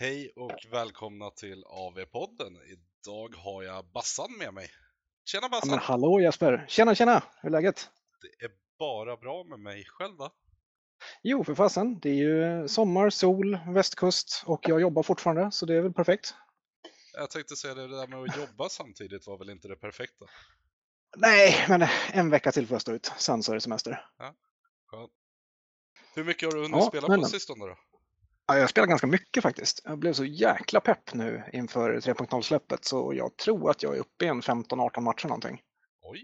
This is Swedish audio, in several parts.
Hej och välkomna till AV-podden. Idag har jag Bassan med mig. Tjena Ja, Bassan! men hallå Jesper! Tjena tjena! Hur är läget? Det är bara bra med mig själv då. Jo, för fasen. Det är ju sommar, sol, västkust och jag jobbar fortfarande så det är väl perfekt. Jag tänkte säga det, det där med att jobba samtidigt var väl inte det perfekta. Nej, men en vecka till får jag stå ut. Sen så är det semester. Skönt. Hur mycket har du hunnit Ja, spela men- på sistone då? Ja, jag spelar ganska mycket faktiskt. Jag blev så jäkla pepp nu inför 3.0-släppet så jag tror att jag är uppe i en 15-18 matcher någonting. Oj,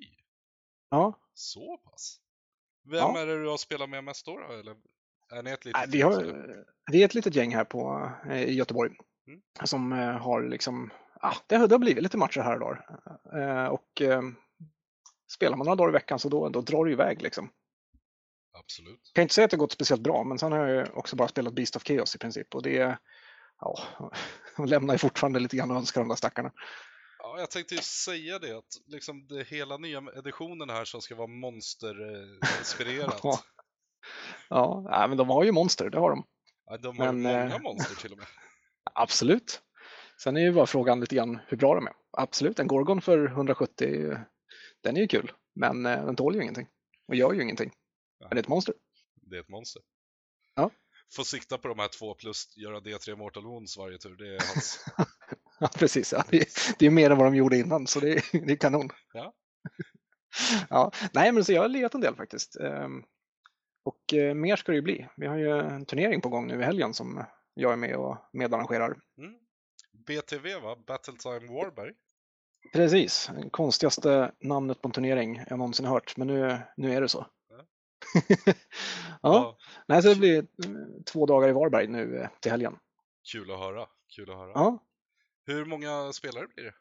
Ja, så pass? Vem Ja. är det du har spelat med mest då? Eller är ni ett litet Nej, vi, gäng, har, vi är ett litet gäng här på, eh, i Göteborg Mm. som eh, har liksom, ja, det, har, det har blivit lite matcher här och där. Eh, Och spelar man några dagar i veckan så då, då drar det iväg liksom. Absolut. Jag kan inte säga att det gått speciellt bra, men sen har jag också bara spelat Beast of Chaos i princip och det, ja, de lämnar ju fortfarande lite grann och önskar de där stackarna. Ja, jag tänkte ju säga det att liksom det hela nya editionen här som ska vara monster-inspirerat. Ja. Ja, men de har ju monster, det har de. Ja, de har Men, många eh, monster till och med. Absolut. Sen är ju bara frågan lite grann hur bra de är. Absolut, en Gorgon för 170, är ju- den är ju kul, men eh, den tål ju ingenting och gör ju ingenting. Men det är ett monster. Det är ett monster. Ja. Får sikta på de här två plus göra D3 Mortal Wounds varje tur. Det är hans. Ja, precis. Ja. Det, är- det är mer än vad de gjorde innan, så det, är- det är kanon. Ja. ja. Nej, men så jag har lirat en del faktiskt. Ehm, Och eh, mer ska det ju bli. Vi har ju en turnering på gång nu i helgen som jag är med och medarrangerar. Mm. BTV va? Battletime Warberg. Precis, konstigaste namnet på en turnering jag någonsin hört, men nu, nu är det så. Ja. Nej, så det blir eh, två dagar i Varberg nu eh, till helgen. Kul att höra. Kul att höra. Ja. Hur många spelare blir det?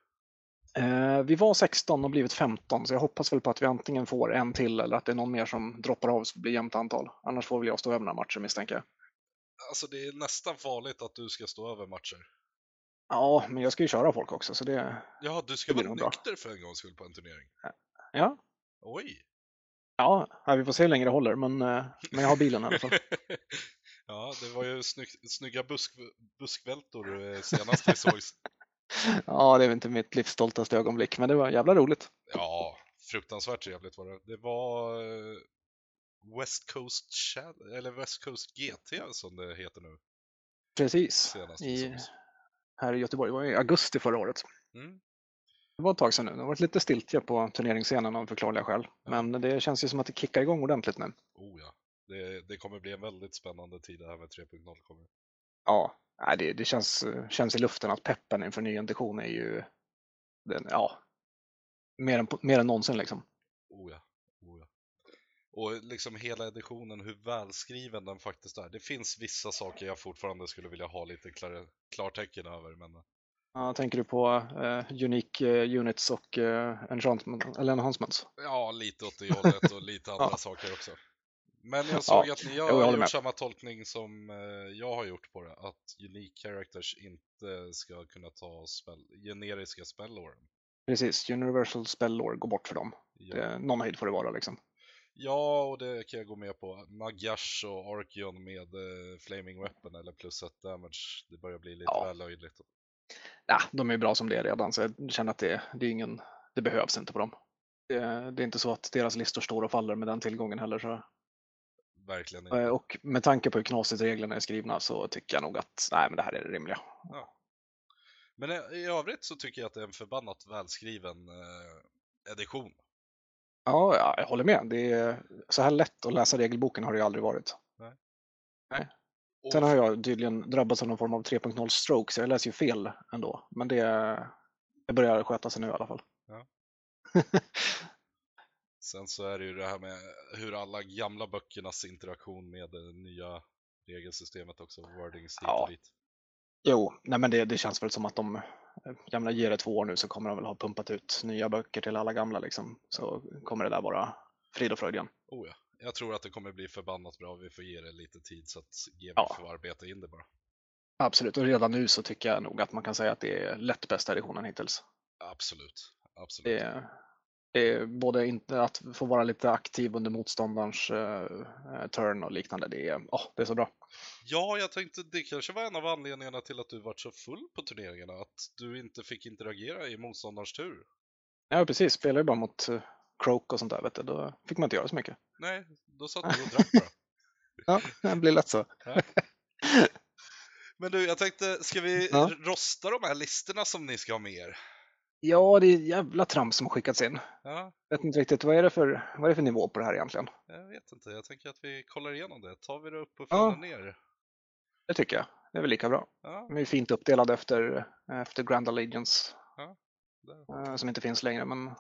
Eh, vi var 16 och blivit 15, så jag hoppas väl på att vi antingen får en till eller att det är någon mer som droppar av så det blir jämnt antal. Annars får väl jag stå över några matcher misstänker jag. Alltså det är nästan farligt att du ska stå över matcher. Ja, men jag ska ju köra folk också, så det... Ja, du ska vara nog bra. nykter för en gångs skull på en turnering. Ja, Oj! Ja vi får se hur länge det håller, men, eh, men jag har bilen i alla fall. ja, det var ju snygg, snygga busk, buskvältor eh, senast vi sågs. Ja, det är väl inte mitt livs stoltaste ögonblick, men det var jävla roligt. Ja, fruktansvärt trevligt var det. Det var eh, West Coast eller West Coast GT som det heter nu Precis, i, här i Göteborg. Det var i augusti förra året. Mm. Det var ett tag sedan nu. Det har varit lite stiltje på turneringsscenen av förklarliga skäl. Men det känns ju som att det kickar igång ordentligt nu. Oh ja, det, det kommer bli en väldigt spännande tid det här med 3.0 kommer. Ja, det, det känns, känns i luften att peppen inför ny edition är ju den, ja, mer än, mer än någonsin liksom. Oh ja, oh ja. Och liksom hela editionen, hur välskriven den faktiskt är. Det finns vissa saker jag fortfarande skulle vilja ha lite klar, klartecken över, men Ja, tänker du på eh, Unique eh, Units och eh, enchantment, eller enhancements? ja, lite åt det hållet och lite andra Ja. saker också. Men jag såg Ja, att ni jo, har håller gjort med. samma tolkning som jag har gjort på det, att unique characters inte ska kunna ta spell, generiska spellåren. Precis, Universal Spell Lore går bort för dem. Ja. Det, någon höjd får det vara liksom. ja, och det kan jag gå med på. Nagash och Archeon med Flaming Weapon eller plus ett damage, det börjar bli lite Ja. väl löjligt. Ja, de är bra som det är redan, så jag känner att det, det är ingen, det behövs inte på dem. Det, det är inte så att deras listor står och faller med den tillgången heller. Så. Verkligen inte. Eh, Och med tanke på hur knasigt reglerna är skrivna så tycker jag nog att nej, men det här är det rimliga. Men i- i övrigt så tycker jag att det är en förbannat välskriven eh, edition. Ja, ja, jag håller med. Det är, så här lätt att läsa regelboken har det ju aldrig varit. Och Sen har jag tydligen drabbats av någon form av 3.0 stroke, så jag läser ju fel ändå. Men det, det börjar sköta sig nu i alla fall. Ja. Sen så är det ju det här med hur alla gamla böckernas interaktion med det nya regelsystemet också, wordings hit Ja. och dit. Jo, nej men det, det känns väl som att de, jag menar, ger det två år nu så kommer de väl ha pumpat ut nya böcker till alla gamla liksom. Så kommer det där vara frid och fröjd igen. Oh ja. Jag tror att det kommer bli förbannat bra, vi får ge det lite tid så att GW Ja. får arbeta in det bara. Absolut, och redan nu så tycker jag nog att man kan säga att det är lätt bästa editionen hittills. Absolut, absolut. Det är, Eh, både inte att få vara lite aktiv under motståndarens eh, eh, turn och liknande. Det är, oh, det är så bra. Ja, jag tänkte det kanske var en av anledningarna till att du var så full på turneringarna, att du inte fick interagera i motståndarens tur. Ja, precis. Spelar ju bara mot uh, Croak och sånt där, vet du. då fick man inte göra så mycket. Nej, då satt du och drack bara. ja, det blir lätt så. Ja. Men du, jag tänkte, ska vi ja. rosta de här listorna som ni ska ha med er? Ja, det är jävla trams som har skickats in. Ja. Jag vet inte riktigt, vad är, det för, vad är det för nivå på det här egentligen? Jag vet inte, jag tänker att vi kollar igenom det. Tar vi det upp och ja. ner? Det tycker jag. Det är väl lika bra. Ja. De är fint uppdelade efter, efter Grand Allegiance. Ja. Eh, som inte finns längre, men,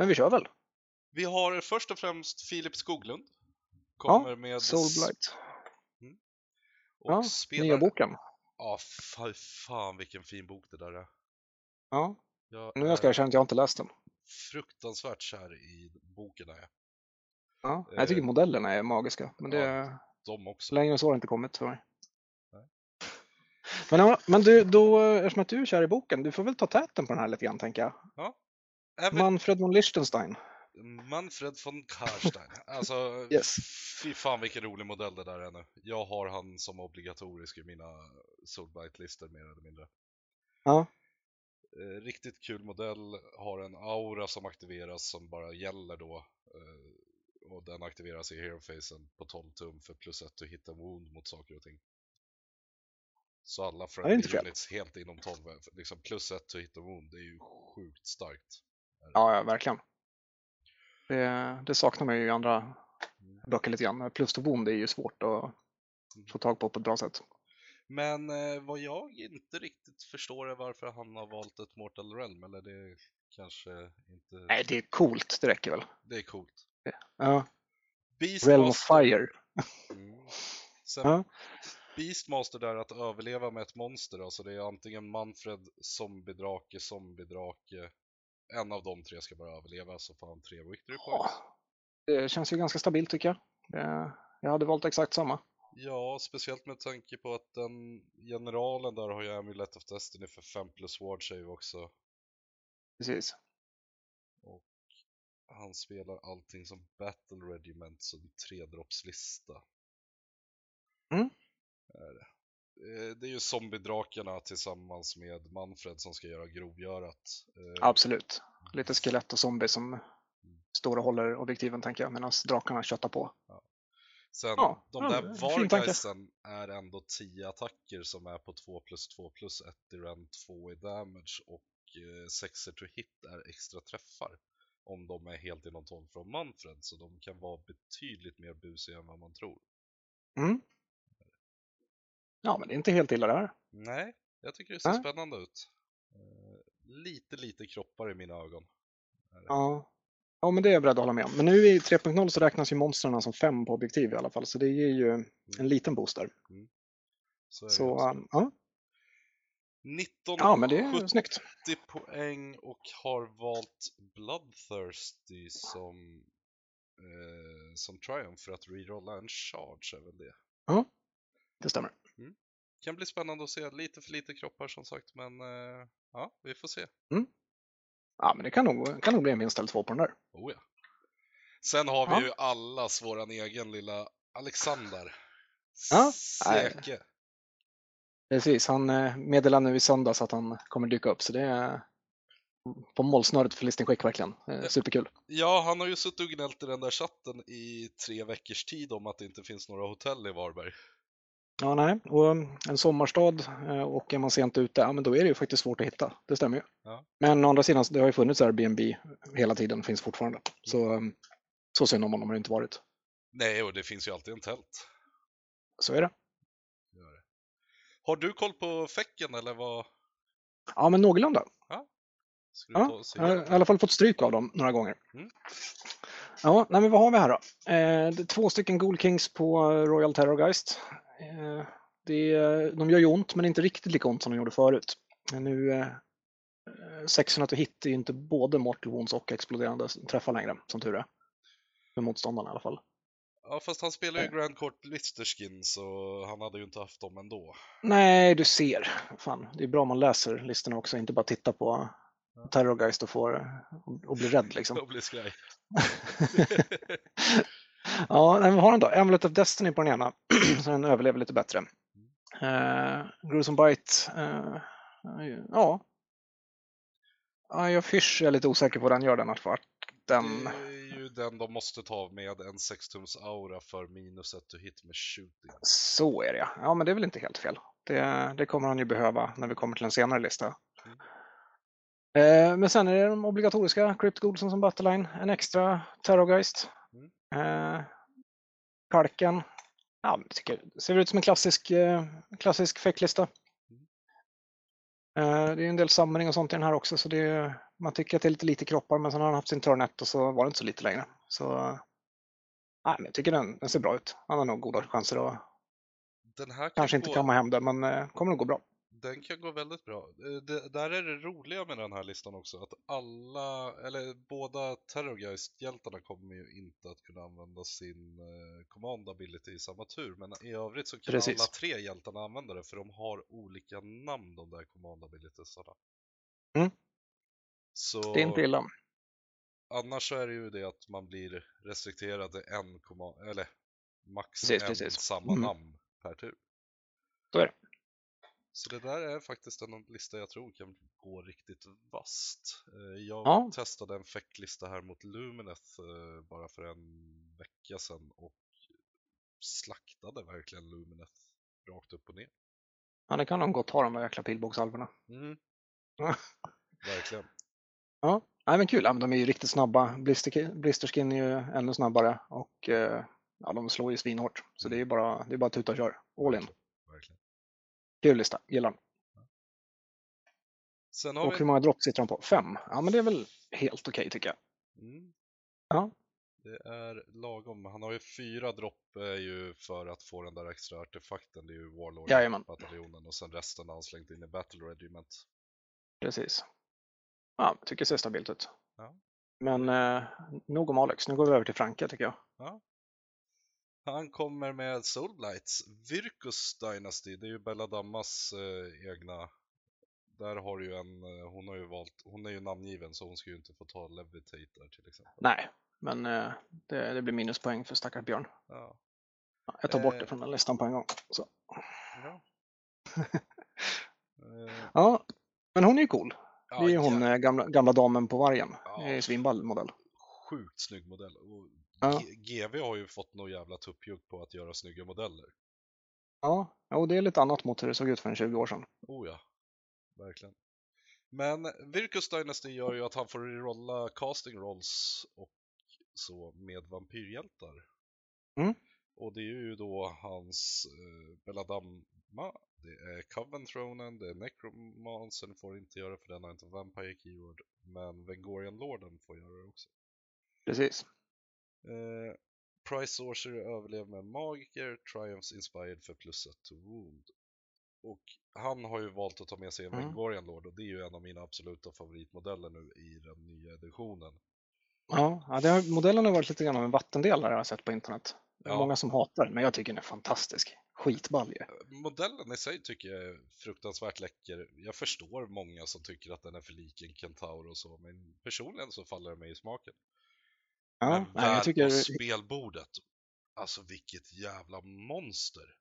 men vi kör väl. Vi har först och främst Filip Skoglund. Kommer ja, med Soulblight. Mm. Och ja, spelar... nya boken. Ja, fan, fan vilken fin bok det där är. Ja, jag nu ska jag erkänna att jag inte läst den. Fruktansvärt kär i boken är jag. Ja, jag tycker eh, modellerna är magiska, men det ja, de också. längre så har det inte kommit för mig. Men, men du, då, eftersom att du är kär i boken, du får väl ta täten på den här lite grann, tänker jag. Ja. Även... Manfred von Liechtenstein. Manfred von Karstein. Alltså, yes. fy fan vilken rolig modell det där är nu. Jag har han som obligatorisk i mina Soulbite-listor mer eller mindre. Ja. Eh, riktigt kul modell, har en aura som aktiveras som bara gäller då. Eh, och den aktiveras i hero-facen på 12 tum för plus 1 att hitta wound mot saker och ting. Så alla friendly units helt inom 12, liksom plus 1 att hitta wound, det är ju sjukt starkt. Ja, ja verkligen. Det, det, saknar man ju i andra mm. böcker lite grann. Plus to wound är ju svårt att mm. få tag på på ett bra sätt. Men eh, vad jag inte riktigt förstår är varför han har valt ett Mortal Realm, eller det kanske inte... Nej, det är coolt, det räcker väl. Det är coolt. Ja. Beastmaster... Realm of Fire. Mm. Sen, ja. Beastmaster där att överleva med ett monster, alltså det är antingen Manfred, zombiedrake, zombiedrake. En av de tre ska bara överleva så får han tre victory points. Det känns ju ganska stabilt tycker jag. Jag hade valt exakt samma. Ja, speciellt med tanke på att den generalen där har ju Amulet of Destiny för 5 plus ward save också. Precis. Och han spelar allting som Battle Regiment som tredroppslista. Mm. Är det. Eh, det är ju zombiedrakarna tillsammans med Manfred som ska göra grovgörat. Eh, Absolut. Lite skelett och zombie som står och håller objektiven tänker jag, medan drakarna köttar på. Ja. Sen ja, de där ja, Vargeisen är ändå 10 attacker som är på 2 plus 2 plus 1 i rend 2 i damage och 6 eh, to hit är extra träffar om de är helt inom 12 från Manfred så de kan vara betydligt mer busiga än vad man tror. Mm. Ja, men det är inte helt illa det här. Nej, jag tycker det ser Nej. spännande ut. Eh, lite, lite kroppar i mina ögon. Ja, Ja, men det är jag beredd att hålla med om. Men nu i 3.0 så räknas ju monstren som fem på objektiv i alla fall, så det ger ju en mm. liten booster. Mm. Så, så um, ja. 19 ja, men det är snyggt. poäng och har valt Bloodthirsty som, eh, som triumph för att rerolla en charge är väl det? Ja, det stämmer. Kan bli spännande att se, lite för lite kroppar som sagt, men eh, ja, vi får se. Mm. Ja, men det kan nog, kan nog bli en vinst eller två på den där. Oh ja. Sen har vi ja. ju allas våran egen lilla Alexander. Ja, Seke. Precis, han eh, meddelade nu i söndags att han kommer dyka upp, så det är på målsnöret för Listing Quick verkligen. Superkul. Ja, han har ju suttit och gnällt i den där chatten i tre veckors tid om att det inte finns några hotell i Varberg. Ja, nej. Och um, en sommarstad eh, och är man sent ute, ja men då är det ju faktiskt svårt att hitta. Det stämmer ju. Ja. Men å andra sidan, det har ju funnits Airbnb hela tiden, finns fortfarande. Så, um, så synd om honom har det inte varit. Nej, och det finns ju alltid en tält. Så är det. Har du koll på fäcken eller vad? Ja, men någorlunda. Ja. Ja, jag har i alla fall fått stryk av dem några gånger. Mm. Ja, nej, men vad har vi här då? Eh, två stycken Ghoul Kings på Royal Terrorgeist. Eh, det, de gör ju ont, men inte riktigt lika ont som de gjorde förut. Nu, eh, sexorna till hit är ju inte både mortal wounds och exploderande träffar längre, som tur är. För motståndarna i alla fall. Ja, fast han spelar ju eh. Grand Court Listerskin så han hade ju inte haft dem ändå. Nej, du ser. Fan, det är bra om man läser listorna också, inte bara titta på Ja. Terrorgeist och får och, och rädd liksom. Och blir skraj. ja, vad har den då? Amulet of Destiny på den ena, så den överlever lite bättre. Uh, Gruesome Bite, uh, ja. Ja, jag Fish är lite osäker på vad den gör den att den... Det är ju den de måste ta med en 6-tums aura för minus ett to hit med shooting. Så är det ja. Ja, men det är väl inte helt fel. Det, det kommer han ju behöva när vi kommer till en senare lista. Mm. Eh, men sen är det de obligatoriska Crypt Golson som Battleline, en extra Terrorgeist. Eh, Kalken. Ja, tycker ser ut som en klassisk, eh, klassisk fäcklista. Eh, det är en del samling och sånt i den här också, så det är, man tycker att det är lite lite kroppar, men sen har han haft sin turn och så var det inte så lite längre. Så nej, men jag tycker den, den ser bra ut. Han har nog goda chanser att Den här kan kanske inte gå, kamma hem det, men eh, kommer nog gå bra. Den kan gå väldigt bra. Eh, Det, där är det roliga med den här listan också, att alla, eller båda Terrorgeist-hjältarna kommer ju inte att kunna använda sin eh, command ability i samma tur, men i övrigt så kan Precis. alla tre hjältarna använda det, för de har olika namn de där command abilitiesarna. Mm. Så Det är inte illa. annars så är det ju det att man blir restrikterad till en command, eller max Precis, en precis. samma Mm. namn per tur. Så är det. Så det där är faktiskt en lista jag tror kan gå riktigt vasst. Eh, Jag Ja. testade en fäcklista här mot Lumineth eh, bara för en vecka sedan och slaktade verkligen Lumineth rakt upp och ner. Ja, det kan de gott ha de där jäkla pilbågsalverna. Mm. Verkligen. Ja, nej, men kul. Ja, men de är ju riktigt snabba. Blister, Blisterskin är ju ännu snabbare och eh, ja, de slår ju svinhårt. Så det är bara, det är bara tuta och kör. All in. Kul lista, gillar den. Sen har Och vi... hur många dropp sitter de på? Fem? Ja, men det är väl helt okej tycker jag. Mm. Ja. Det är lagom. Han har ju fyra dropp är ju för att få den där extra artefakten. Det är ju Jajamän. Warlord-bataljonen och sen resten har han slängt in i Battle Regiment. Precis. Ja, tycker det ser stabilt ut. Ja. Men eh, nog om Alex, nu går vi över till Franka tycker jag. Han kommer med Soulblights, Virkus Dynasty, det är ju Belladammas eh, egna. Där har du ju en, eh, hon har ju valt, hon är ju namngiven så hon ska ju inte få ta Levitate där till exempel. Nej, men eh, det, det blir minuspoäng för stackars Björn. Ja. Ja, Jag tar bort Eh. det från den listan på en gång. Så. Ja. eh, Ja, men hon är ju cool. ja, Det är ju hon eh, gamla, gamla damen på vargen. Ja. Det är svinball modell. Sjukt snygg modell. Och Ja. GV har ju fått något jävla tuppjuck på att göra snygga modeller. Ja, och det är lite annat mot hur det såg ut för en 20 år sedan. Oh ja, verkligen. Men Virkus Dynasty gör ju att han får rolla casting rolls och så med vampyrhjältar. Mm. Och det är ju då hans eh, Belladamma, det är Coven Thronen, det är Necromancer får inte göra för den har inte Vampire Keyword, men Vengorian Lorden får göra det också. Precis. Eh, Price Sorcerer överlever med Magiker, Triumphs Inspired för plus ett to Wound. Och han har ju valt att ta med sig en Mm. Lord och det är ju en av mina absoluta favoritmodeller nu i den nya editionen. Ja, ja det har, modellen har varit lite grann av en vattendelare har jag sett på internet. Det är Ja. många som hatar den, men jag tycker den är fantastisk. Skitball ju. Eh, Modellen i sig tycker jag är fruktansvärt läcker. Jag förstår många som tycker att den är för lik en Kentaur och så, men personligen så faller den mig i smaken. Ja, men nej, jag tycker, på spelbordet, alltså vilket jävla monster!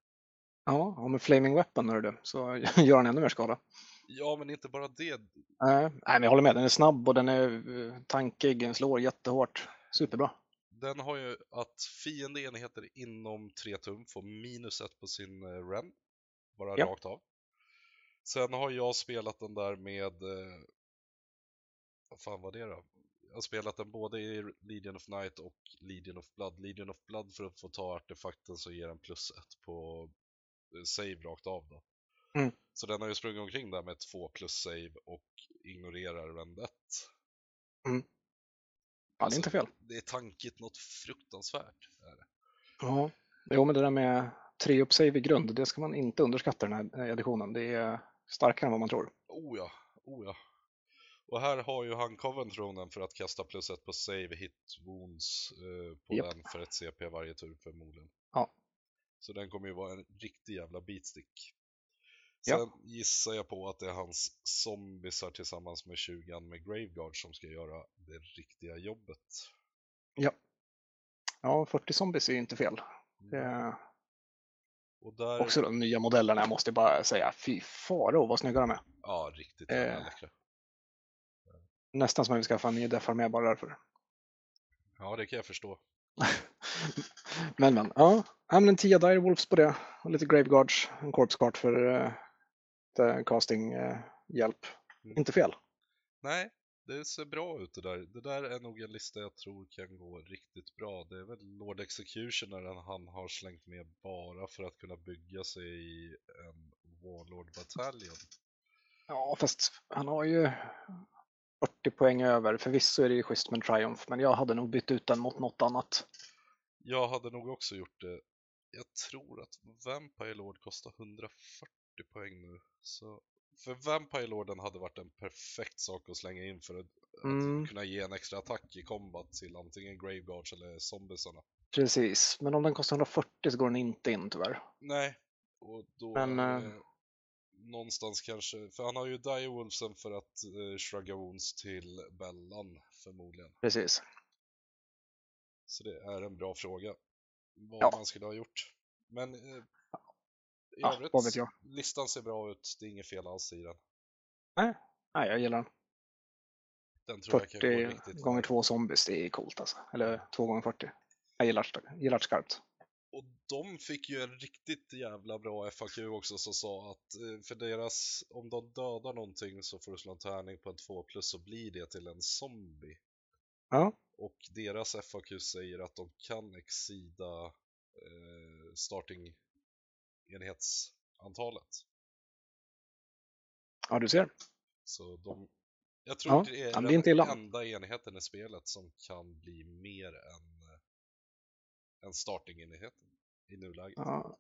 ja, och med Flaming Weapon hör du, så gör han ännu mer skada. Ja, men inte bara det. Nej, nej, men jag håller med. Den är snabb och den är eh, tankig, den slår jättehårt. Superbra. Den har ju att fiendeenheter inom 3 tum får minus ett på sin eh, ren. Bara Ja. rakt av. Sen har jag spelat den där med... Eh, vad fan var det då? Har spelat den både i Legion of Night och Legion of Blood. Legion of Blood för att få ta artefakten så ger den plus ett på eh, save rakt av då. Mm. Så den har ju sprungit omkring där med 2 plus save och ignorerar rend 1. Ja, det är inte fel. Det är tankigt något fruktansvärt. Är det. Ja, jo, men det där med tre upp save i grund, det ska man inte underskatta den här eh, editionen. Det är starkare än vad man tror. Oh ja, oh ja. Och här har ju han Coven Thronen för att kasta plus ett på save, hit, wounds eh, på Japp. den för ett CP varje tur förmodligen. Ja. Så den kommer ju vara en riktig jävla beatstick. Ja. Sen gissar jag på att det är hans zombisar tillsammans med 20 med Graveguard som ska göra det riktiga jobbet. Ja, 40 zombies är ju inte fel. Mm. Och där, också de nya modellerna, jag måste bara säga, fy faro vad snygga de är. ja riktigt jävla Eh. läckra. Nästan som att vi ska få en ny deformé bara därför. Ja, det kan jag förstå. Men men, ja. ja men en 10 Direwolves på det. Och lite Graveguards, en Corpse Cart för uh, casting-hjälp. Mm. Inte fel. Nej, det ser bra ut det där. Det där är nog en lista jag tror kan gå riktigt bra. Det är väl Lord Executioner han har slängt med bara för att kunna bygga sig en Warlord Battalion. Ja, fast han har ju 40 poäng över. Förvisso är det ju schysst med en Triumph, men jag hade nog bytt ut den mot något annat. Jag hade nog också gjort det. Jag tror att Vampire Lord kostar 140 poäng nu. Så för Vampire Lorden hade varit en perfekt sak att slänga in för att, Mm. att kunna ge en extra attack i combat till antingen Graveguards eller zombiesarna. Precis, men om den kostar 140 så går den inte in tyvärr. Nej, och då Men, är eh, det någonstans kanske, för han har ju Direwolfsen för att eh, shrugga wounds till Bellan förmodligen. Precis. Så det är en bra fråga. Vad Ja. man skulle ha gjort. Men eh, i Ja, övrigt, vad vet jag. listan ser bra ut. Det är inget fel alls i den. Nej, jag gillar den. Den tror jag kan gå 40 riktigt gånger bra. 2 zombies, det är coolt alltså. Eller 2 gånger 40. Jag gillar det skarpt. Och de fick ju en riktigt jävla bra FAQ också som sa att eh, för deras, om de dödar någonting så får du slå en tärning på en 2 plus så blir det till en zombie. Ja, Och deras FAQ säger att de kan exida eh, starting enhetsantalet. ja du ser. Så de, jag tror Ja, det är ja, den enda enheten i spelet som kan bli mer än en starting-enheten i nuläget. Ja.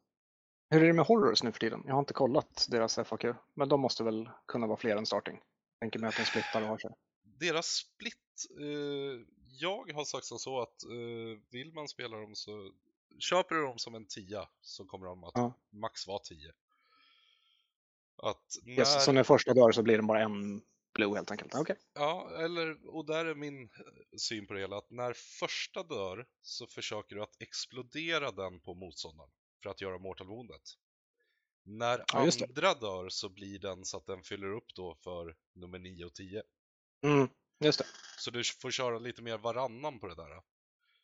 Hur är det med horrors nu för tiden? Jag har inte kollat deras FAQ, men de måste väl kunna vara fler än starting. Tänker mig att de splittar och har sig. Deras split, eh, jag har sagt som så att eh, vill man spela dem så köper du dem som en tia så kommer de att Ja. max vara 10. Att när, Yes, så när första dör så blir den bara en blue helt enkelt. Okej. ja, eller, och där är min eh, syn på det hela, att när första dör så försöker du att explodera den på motståndaren för att göra mortal woundet. När Ja, andra dör så blir den så att den fyller upp då för nummer 9 och 10. Mm, just det. Så du får köra lite mer varannan på det där.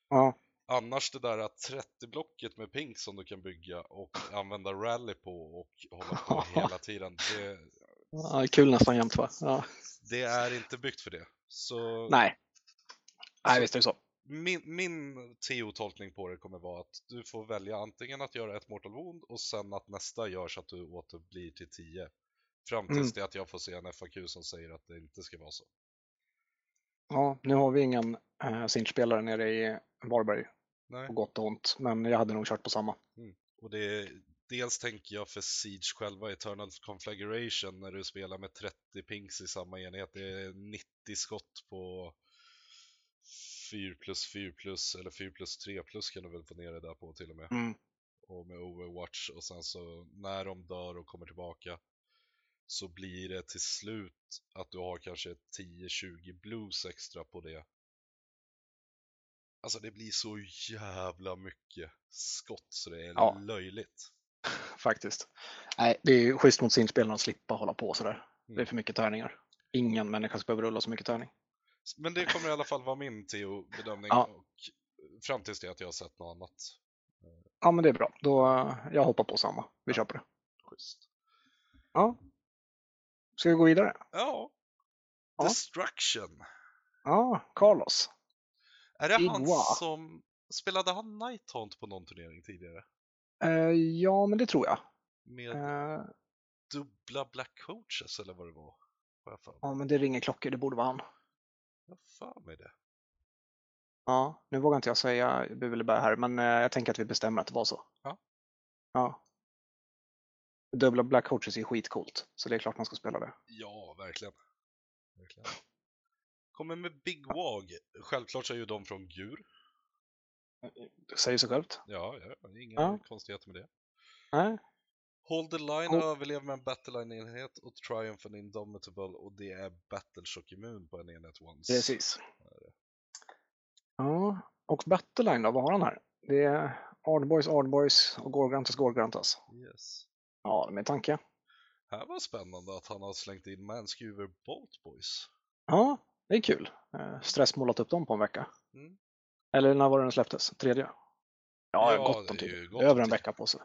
Ja, Annars det där 30-blocket med pink som du kan bygga och använda rally på och hålla på hela tiden. Det, ja kul nästan jämt va? Ja. det är inte byggt för det. Så Nej. Nej, visst är det så. min, min TO-tolkning på det kommer vara att du får välja antingen att göra ett Mortal Wound och sen att nästa gör så att du åter blir till 10. Fram tills Mm. det att jag får se en FAQ som säger att det inte ska vara så. Ja, nu har vi ingen äh, Sinch-spelare nere i Varberg, Nej. på gott och ont, men jag hade nog kört på samma. Och det är, dels tänker jag för Siege själva, Eternal Conflagration, när du spelar med 30 pings i samma enhet. Det är 90 skott på 4 plus 4 plus, eller 4 plus 3 plus kan du väl få ner det där på till och med. Mm. Och med Overwatch och sen så när de dör och kommer tillbaka så blir det till slut att du har kanske 10-20 blues extra på det. Alltså det blir så jävla mycket skott så det är Ja. löjligt. Faktiskt. Nej, det är schysst mot Sinch-spelarna att slippa hålla på sådär. Det är Mm. för mycket tärningar. Ingen människa ska behöva rulla så mycket tärning. Men det kommer i alla fall vara min Theo-bedömning Ja. och fram tills det att jag har sett något annat. Ja, men det är bra. Då, eh, jag hoppar på samma. Vi kör på det. Schysst. Ja. Ska vi gå vidare? Ja. Ja. Destruction. Ja, Carlos. Är det han Igua. som spelade han Nighthaunt på någon turnering tidigare? Eh, ja, men det tror jag. Med Eh, dubbla Black Coaches eller vad det var? Mig. ja, men det ringer klockor. Det borde vara han. Jag för mig det. Ja, nu vågar inte jag säga bu eller bä här, men eh, jag tänker att vi bestämmer att det var så. Ja. Ja. Dubbla Black Coaches är skitcoolt, så det är klart man ska spela det. Ja, verkligen. verkligen. Kommer med Big Wag. Självklart så är ju de från Gur. Det säger sig självt. Ja, ja är inga Ja. konstigheter med det. Nej. Hold the line Cool. överlev med en Battleline-enhet och Triumph en Indomitable och det är Battleshock immun på en enhet once. Precis. Ja, och Battleline då, vad har han här? Det är Ardboys, Ardboys och Gorgrantas, Gorgrantas. Yes. Ja, med tanke. Här var spännande att han har slängt in Manskewer Bolt Boys. Ja, det är kul. Eh, Stressmålat upp dem på en vecka. Mm. Eller när var det den släpptes? Tredje? Ja, Ja, gott om det är tid. ju gott Över en vecka på sig.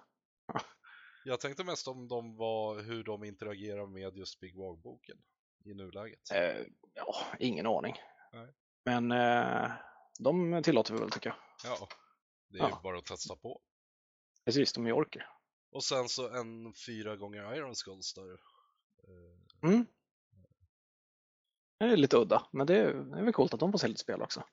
Jag tänkte mest om de var, hur de interagerar med just Big Wag-boken i nuläget. Eh, ja, ingen aning. Nej. Men eh, de tillåter vi väl tycker jag. Ja, det är ju Ja. bara att testa på. Precis, de är orker. Och sen så en fyra gånger Iron Skulls där. Eh, Mm. Det är lite udda, men det är, det är väl coolt att de får se lite spel också.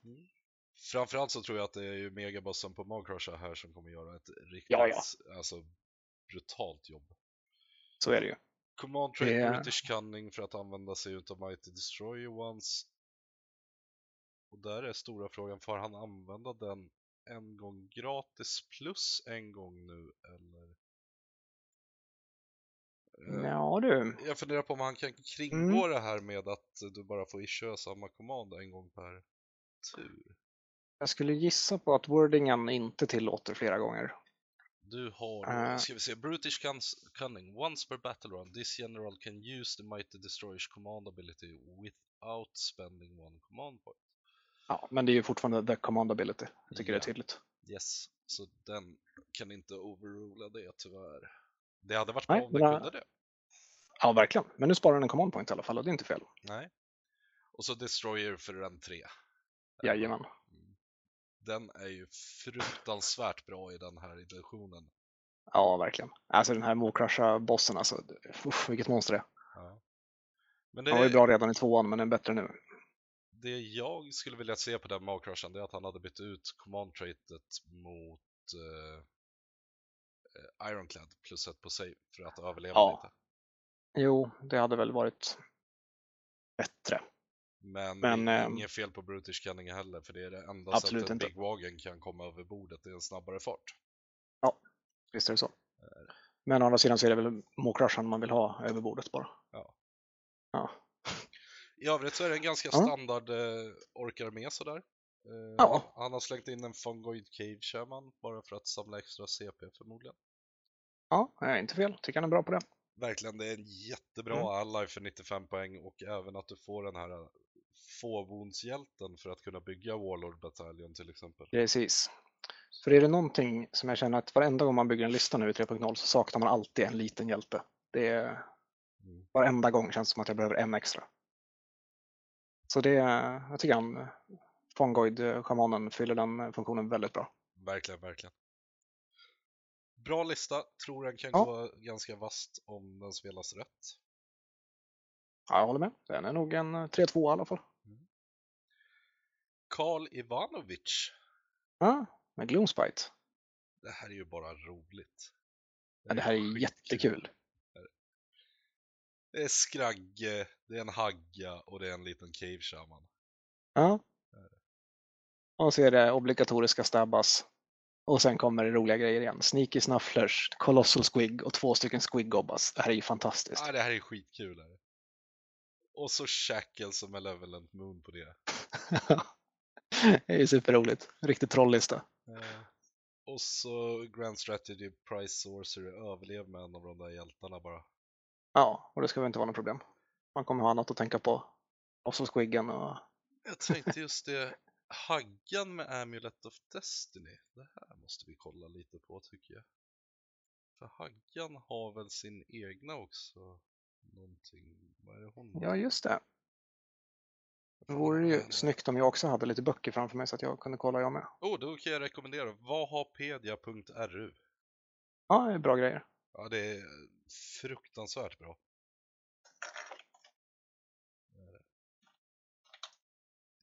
Framförallt så tror jag att det är ju megabossen på Magcrusher här som kommer göra ett riktigt, Ja, ja. alltså brutalt jobb. Så är det ju. Command Trade Det- British Cunning för att använda sig utav Mighty Destroyer once. Och där är stora frågan, får han använda den en gång gratis plus en gång nu eller? Eh, Ja du, Jag funderar på om han kan kringgå det här med att du bara får issue samma command en gång per tur. Jag skulle gissa på att wordingen inte tillåter flera gånger. Du har, Eh. ska vi se, Brutish Cunning. Once per battle run, this general can use the Mighty Destroyers command ability without spending one command point. Ja, men det är ju fortfarande the command ability. Jag tycker det Ja. är tydligt. Yes, så den kan inte overrula det tyvärr. Det hade varit bra om den det- kunde det. Ja, verkligen. Men nu sparar den en command point i alla fall och det är inte fel. Nej. Och så Destroyer för en 3. Jajamän. Den är ju fruktansvärt bra i den här editionen. Ja, verkligen. Alltså den här Mokrasha-bossen alltså. Uff, vilket monster det är. Ja. Men det, Han var ju bra redan i tvåan, men den är bättre nu. det jag skulle vilja se på den Magcrushen det är att han hade bytt ut command traitet mot eh, eh, Ironclad plus ett på save för att överleva Ja. lite. Jo, det hade väl varit bättre. Men, Men, är ehm, inget fel på Brutish Cunning heller för det är det enda Absolut sättet inte. Big Wagon kan komma över bordet, det är en snabbare fart. Visst är det så. Men å andra sidan så är det väl Mokrashan man vill ha över bordet bara. Ja. Ja. I övrigt så är det en ganska Ja. standard eh, orkarmé sådär. Eh, Ja. Han har slängt in en Fungoid Cave Shaman bara för att samla extra CP förmodligen. Ja, är inte fel. Tycker han är bra på det. Verkligen, det är en jättebra Mm. ally för 95 poäng och även att du får den här eh, fåvonshjälten för att kunna bygga Warlord Battalion till exempel. Precis. För är det någonting som jag känner att varenda gång man bygger en lista nu i 3.0 så saknar man alltid en liten hjälte. Det är Mm. varenda gång känns det som att jag behöver en extra. Så det, jag tycker han, Fongoid-schamanen fyller den funktionen väldigt bra. Verkligen, verkligen. Bra lista, tror den kan Ja. gå ganska vast om den spelas rätt. Ja, jag håller med. Den är nog en eh, 3-2 i alla fall. Karl Ivanovic. Ja, med Gloomspite. Det här är ju bara roligt. Ja, det här är skitkul. jättekul. Det är skragge, det är en hagga och det är en liten cave shaman. Ja. Och så är det obligatoriska stabbas. Och sen kommer det roliga grejer igen. Sneaky Snufflers, Colossal Squig och två stycken Squig Gobbas. Det här är ju fantastiskt. Ah, det här är skitkul. Här. Och så Shackles och Malevolent Moon på det. det är superroligt. Riktigt trolllista. Eh, och så Grand Strategy Price Sorcery, överlev med en av de där hjältarna bara. Ja, och det ska väl inte vara något problem. Man kommer ha annat att tänka på. Och så Squiggen och... Jag tänkte just det, haggan med Amulet of Destiny. Det här måste vi kolla lite på tycker jag. För haggan har väl sin egna också. Någonting, vad är det hon? Ja, just det. Det vore ju snyggt om jag också hade lite böcker framför mig så att jag kunde kolla jag med. Oh, då kan jag rekommendera. Vahhapedia.ru Ja, det är bra grejer. Ja, det är fruktansvärt bra.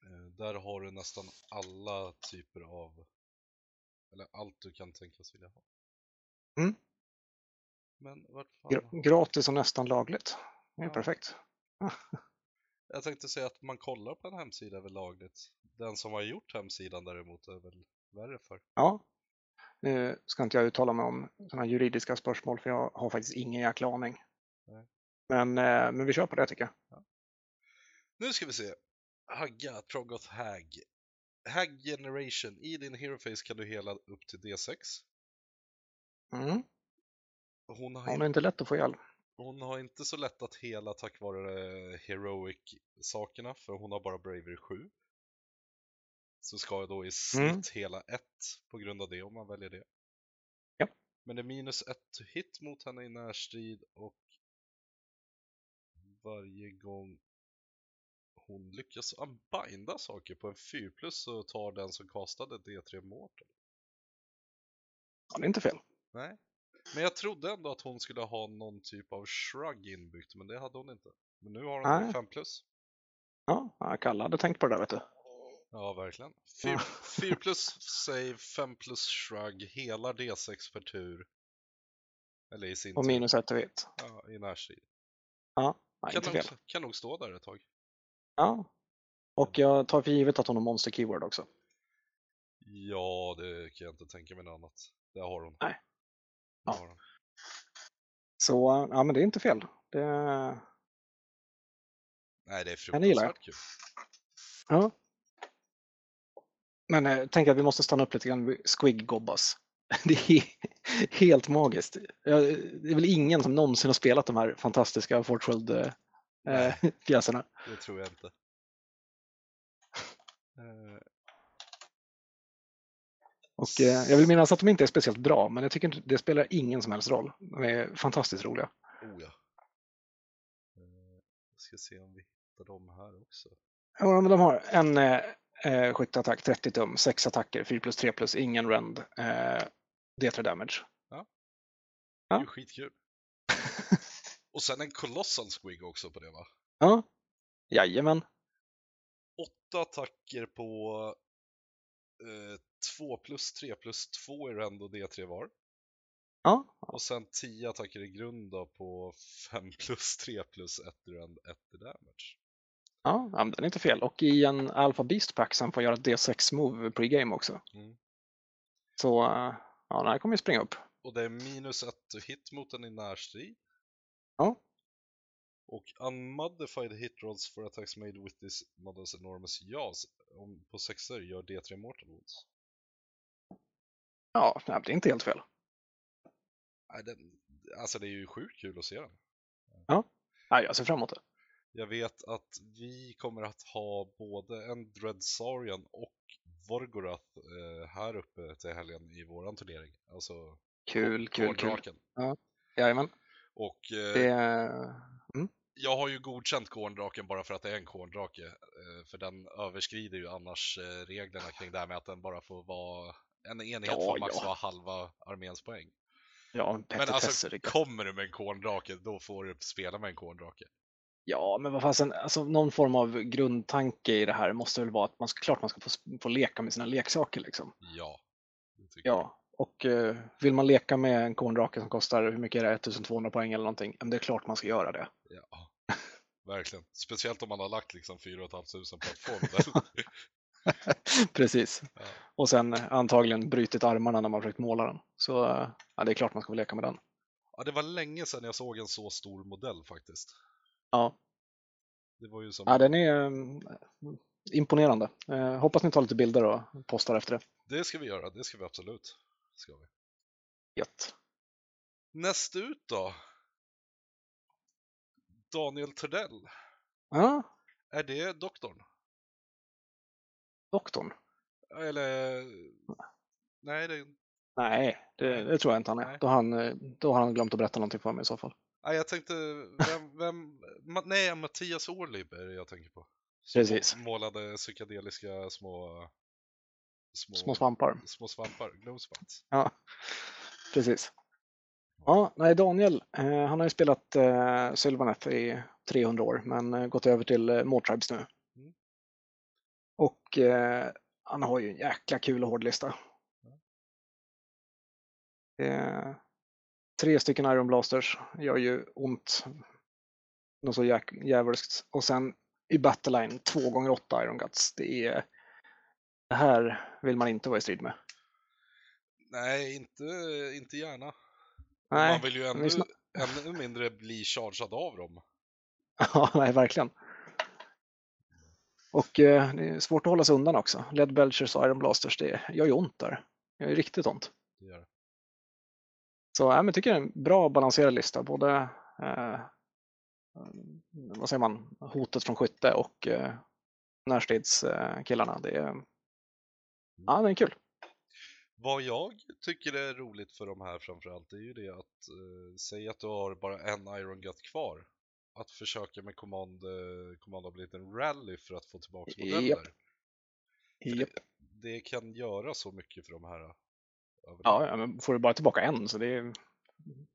Eh, Där har du nästan alla typer av, eller allt du kan tänkas vilja ha. Mm. Men vart fan? Gra- gratis och nästan lagligt. Det är Ja. perfekt. Jag tänkte säga att man kollar på en hemsida väl lagligt. Den som har gjort hemsidan däremot är väl värre för. Ja. Nu ska inte jag uttala mig om sådana juridiska spörsmål för jag har faktiskt ingen jäkla aning. Nej. Men, eh, men vi kör på det tycker jag. Nu ska vi se. Hagga, Trogoth Hag. Hag Generation. I din Hero Face kan du hela upp till D6. Mm. Hon har, Hon är inte lätt att få ihjäl. Hon har inte så lätt att hela tack vare eh, Heroic-sakerna, för hon har bara Bravery 7. Så ska jag då i snitt Mm. hela 1 på grund av det om man väljer det. Ja. Men det är minus 1 hit mot henne i närstrid och varje gång hon lyckas unbinda saker på en 4 plus så tar den som kastade D3 Mortal. Ja, det är inte fel. Nej. Men jag trodde ändå att hon skulle ha någon typ av shrug inbyggt, men det hade hon inte. Men nu har hon Nej. 5 plus. Ja, Kalle hade tänkt på det där vet du. Ja, verkligen. 4 plus save, 5 plus shrug, hela D6 per tur. Eller i sin Och minus ett och ett. Ja, i närstrid. Ja, Kan inte nog, fel. kan nog stå där ett tag. Ja. Och jag tar för givet att hon har monster keyword också. Ja, det kan jag inte tänka mig något annat. Det har hon. Nej. Ja. Så ja, men det är inte fel. Det, Nej, det är jag. fruktansvärt kul. ja. Men eh, tänk att vi måste stanna upp lite grann vid Squig Gobbas. Det är helt magiskt. Jag, det är väl ingen som någonsin har spelat de här fantastiska Fortworld eh, eh. Det tror jag inte. Eh, Och eh, jag vill minnas att de inte är speciellt bra, men jag tycker inte, det spelar ingen som helst roll. De är fantastiskt roliga. oh ja. Eh, jag ska se om vi hittar dem här också. Ja, men de har en eh, eh, skytteattack, 30 tum, 6 attacker, 4 plus 3 plus, ingen rend, eh, D3 damage. Det är Ja. ju skitkul. Och sen en Colossal Squig också på det va? Ja, jajamän. Åtta attacker på eh, 2 plus 3 plus 2 i rend och D3 var. Ja, Och sen 10 attacker i grund då på 5 plus 3 plus 1 i rend, 1 i damage. ja, den är inte fel. Och i en Alpha Beast Pack som får göra ett D6 move pre-game också. Mm. Så eh, ja, den här kommer ju springa upp. Och det är minus 1 hit mot den i närstrid. Ja. Och unmodified hit rolls for attacks made with this model's enormous jaws om på sexer gör D3 mortal wounds. Ja, nej, det är inte helt fel. Nej, alltså det är ju sjukt kul att se den. Nej, jag ser fram emot det. Jag vet att vi kommer att ha både en Dreadsarian och Vorgorath eh, här uppe till helgen i våran turnering. Alltså Kul, kul, kul. Korndraken. Jajamän. Och eh, Det, är- jag har ju godkänt Korndraken bara för att det är en Korndrake. Eh, för den överskrider ju annars eh, reglerna kring det här med att den bara får vara en enhet Ja, får max ja. vara halva arméns poäng. ja, Men alltså, kommer du med en Korndrake, då får du spela med en Korndrake. Ja, men vad fasen, alltså någon form av grundtanke i det här måste väl vara att man klart man ska få, få leka med sina leksaker liksom. Ja. det tycker. Ja, och eh, vill man leka med en korndrake som kostar, hur mycket är det, 1200 poäng eller någonting, men det är klart man ska göra det. Ja, verkligen. Speciellt om man har lagt liksom 4 500 på ett fond. Precis. Ja. Och sen eh, antagligen brutit armarna när man försökt måla den. Så eh, ja, det är klart man ska få leka med den. ja, det var länge sedan jag såg en så stor modell faktiskt. Ja, Det var ju som, ja den är eh, imponerande. Eh, hoppas ni tar lite bilder och postar efter det. det ska vi göra, det ska vi absolut. Ska vi. Gött. Näst ut då? Daniel Turdell. Ja, Är det doktorn? Doktorn. Eller? Nej, det... Nej, det, det tror jag inte han är. Nej. Då har han, eh, då har han glömt att berätta någonting för mig i så fall. Nej, jag tänkte, vem, vem... Nej, Mattias Orlib är det jag tänker på. Som Precis. Målade psykedeliska små... Små, Små svampar. små svampar, glowspots. Ja, precis. Ja, nej, Daniel, eh, han har ju spelat eh, Sylvaneth i 300 år, men eh, gått över till eh, Mortribes nu. Och eh, han har ju en jäkla kul och hård lista. Eh, tre stycken Iron Blasters gör ju ont. Något så djävulskt. Och sen i Battleline två gånger åtta Iron Guts. Det är... Det här vill man inte vara i strid med. Nej, inte, inte gärna. Nej, Man vill ju vi ännu, sna- ännu mindre bli chargead av dem. Ja, nej, verkligen. Och eh, det är svårt att hålla sig undan också. Led Belchers och Iron Blasters, det gör ju ont där. Det gör ju riktigt ont. Det gör. Så ja, men jag tycker det är en bra balanserad lista. Både eh, vad säger man, hotet från skytte och eh, närstridskillarna. Det är, ja, det är kul. Vad jag tycker är roligt för de här framförallt är ju det att eh, säg att du har bara en Iron Gut kvar. Att försöka med command, eh, command rally för att få tillbaka modeller. För Japp. det, det kan göra så mycket för de här. eh. Ja, ja, men får du bara tillbaka en så det är,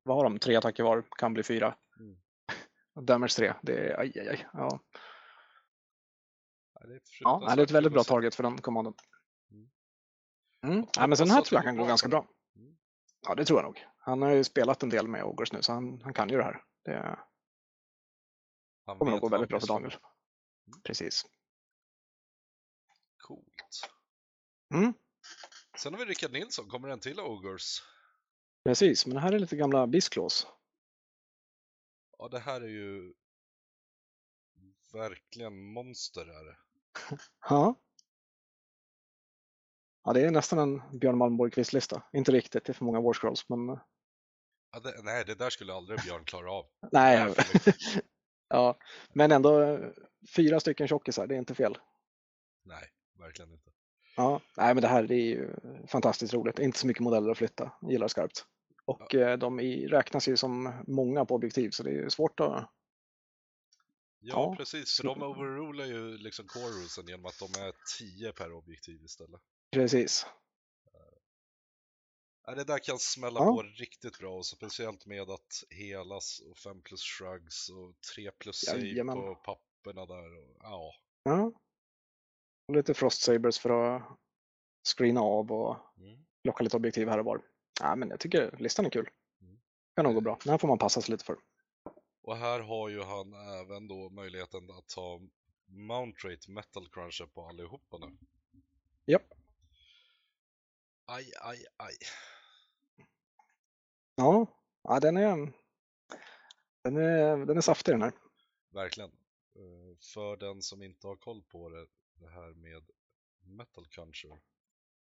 vad har de, tre attacker var, kan bli fyra. Mm. Damage tre, det är aj, aj, aj. Ja, Nej, det är ja det är ett väldigt bra target för den kommanden. Mm. Mm. Ja, men så den här tror jag kan gå ganska bra. Mm. Ja, det tror jag nog. Han har ju spelat en del med Ogres nu, så han, han kan ju det här. Det Han kommer nog gå väldigt bra för Daniel. Mm. Precis. Coolt. Mm. Sen har vi Rickard Nilsson, kommer en till Ogres. Precis, men det här är lite gamla Bisklås. Ja, det här är ju verkligen monster är det. Ja. Ja, det är nästan en Björn Malmborg-quizlista. Inte riktigt, det är för många Warscrolls, men Ja, det, nej, det där skulle aldrig Björn klara av. nej. Ja, men ändå fyra stycken tjockisar, det är inte fel. Nej, verkligen inte. Ja, nej, men det här det är ju fantastiskt roligt. Inte så mycket modeller att flytta, Jag gillar skarpt. Och eh, de i, räknas ju som många på objektiv, så det är svårt att... Ja, Ja, precis, för de overrular ju liksom core genom att de är 10 per objektiv istället. Precis. Ja, det där kan smälla Ja. på riktigt bra, och speciellt med att helas och 5 plus shrugs och 3 plus save på papperna där. Och, ja, Ja. Och lite Frost Sabers för att screena av och mm. locka lite objektiv här och var. Ja, men jag tycker listan är kul. Mm. Kan nog gå bra. Den här får man passa sig lite för. Och här har ju han även då möjligheten att ta Mount Rate Metal Cruncher på allihopa nu. Japp. Aj, aj, aj. Ja, ja den är den är, den är saftig den här. Verkligen. Eh, För den som inte har koll på det, det här med Metal Cruncher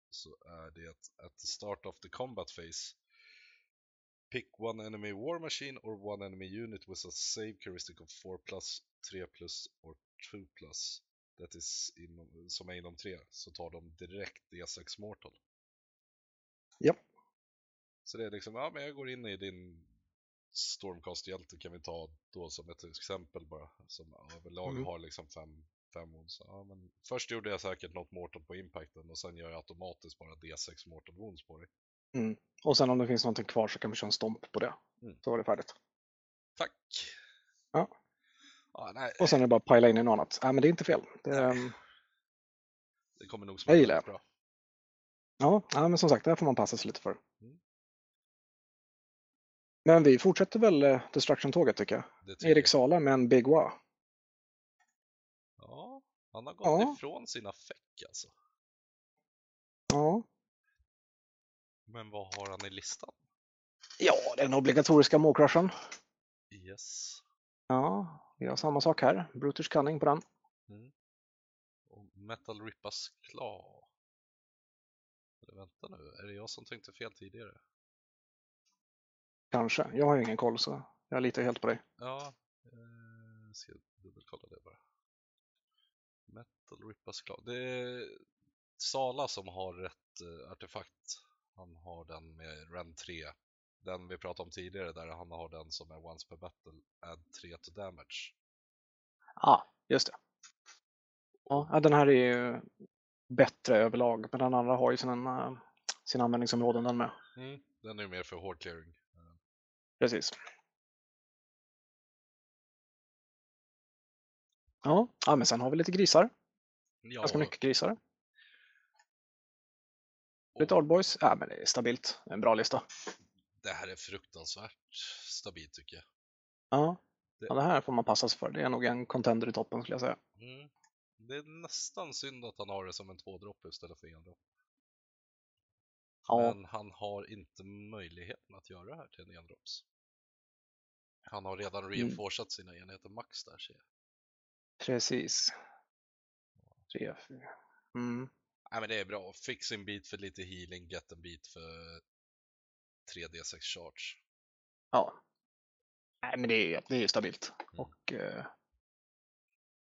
så är det at the start of the combat phase Pick one enemy war machine or one enemy unit with a save heuristic of 4 plus, 3 plus or 2 plus. That is inom, som är inom 3, så tar de direkt D6 Mortal. Japp. Så det är liksom, ja men jag går in i din Stormcast-hjälte kan vi ta då som ett exempel bara, som överlag Mm. har liksom 5 fem wounds. Ja, men först gjorde jag säkert något Mortal på impacten och sen gör jag automatiskt bara D6 Mortal wounds på dig. Och sen om det finns någonting kvar så kan vi köra en stomp på det. Mm. Så var det färdigt. Tack! Ja. nej, Och sen är det bara att pila in i något annat. Ja, men det är inte fel. Det, Nej. det kommer nog väldigt bra. ja, ja, men som sagt, det här får man passa sig lite för. Mm. Men vi fortsätter väl eh, Destruction-tåget tycker jag. Tycker Erik. Sala med en Big Wa. Ja, han har gått Ja. ifrån sina fäck alltså. Ja. Men vad har han i listan? ja, den obligatoriska målcrushen. Yes. Ja, vi har samma sak här. Brutish Cunning på den. Mm. Och Metal Rippas Claw. Eller vänta nu, är det jag som tänkte fel tidigare? Kanske. Jag har ju ingen koll så jag litar helt på dig. Ja, eh, ska dubbelkolla det bara. Metal Rippas Claw. Det är Sala som har rätt eh, artefakt. Han har den med Ren 3. Den vi pratade om tidigare där han har den som är once per battle, add 3 to damage. Ja, just det. Ja, ja, den här är ju bättre överlag, men den andra har ju sina, eh, sina användningsområden den med. Mm. Den är ju mer för hård clearing. Precis. Ja, ja, men sen har vi lite grisar. Ja, Ganska mycket grisar. Lite Oldboys. Ja, men det är stabilt. En bra lista. det här är fruktansvärt stabilt tycker jag. Ja. Det- ja, det här får man passa sig för. Det är nog en contender i toppen skulle jag säga. Mm. Det är nästan synd att han har det som en tvådropp istället för en dropp. Ja. Men han har inte möjligheten att göra det här till en endrops. Han har redan Mm. reinforcat sina enheter max där ser jag. Precis. Tre, fyra. Mm. Nej men det är bra. Fix en bit för lite healing, get en bit för 3D6 charge. Ja. Nej, men det är, det är stabilt. Mm. Och eh,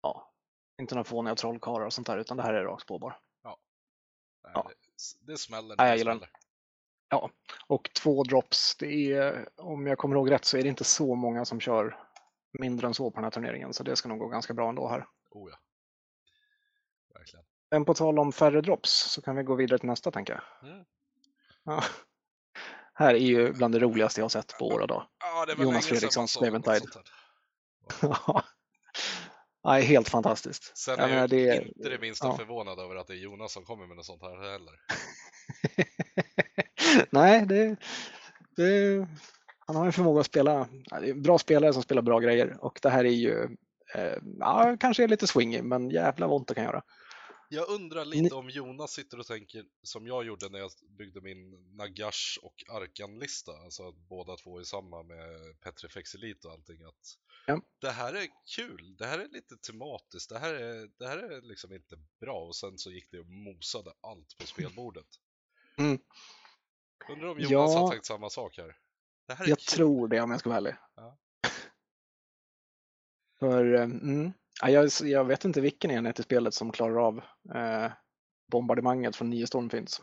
ja, inte några fåniga trollkarlar och sånt där, utan det här är rakt på bara. Nej, Ja. Det, smäller. Nej, det jag gillar den. smäller. Och två drops, det är, om jag kommer ihåg rätt så är det inte så många som kör mindre än så på den här turneringen, så det ska nog gå ganska bra ändå här. Oh ja. Verkligen. Men på tal om färre drops så kan vi gå vidare till nästa tänker jag. Mm. Ja. Här är ju bland det roligaste jag har sett på år och dag. Ja, Jonas länge sedan man Fredrikssons såg något Eventide. sånt här. Nej, helt fantastiskt. Sen Jag är jag det inte det minsta ja. förvånad över att det är Jonas som kommer med något sånt här heller. Nej, det, det, han har en förmåga att spela. Bra spelare som spelar bra grejer och det här är ju, eh, ja, kanske är lite swingy, men jävla ont det kan göra. Jag undrar lite om Jonas sitter och tänker som jag gjorde när jag byggde min Nagash och Arkan-lista, alltså att båda två är samma med Petrifex Elite och allting, att Ja. det här är kul, det här är lite tematiskt, det här är, det här är liksom inte bra och sen så gick det och mosade allt på spelbordet. Mm. Undrar om Jonas Ja. har tänkt samma sak här. Det här är Jag kul. tror det om jag ska vara ärlig. Ja. För eh, mm, jag, jag vet inte vilken enhet i spelet som klarar av eh, bombardemanget från nio Stormfinns.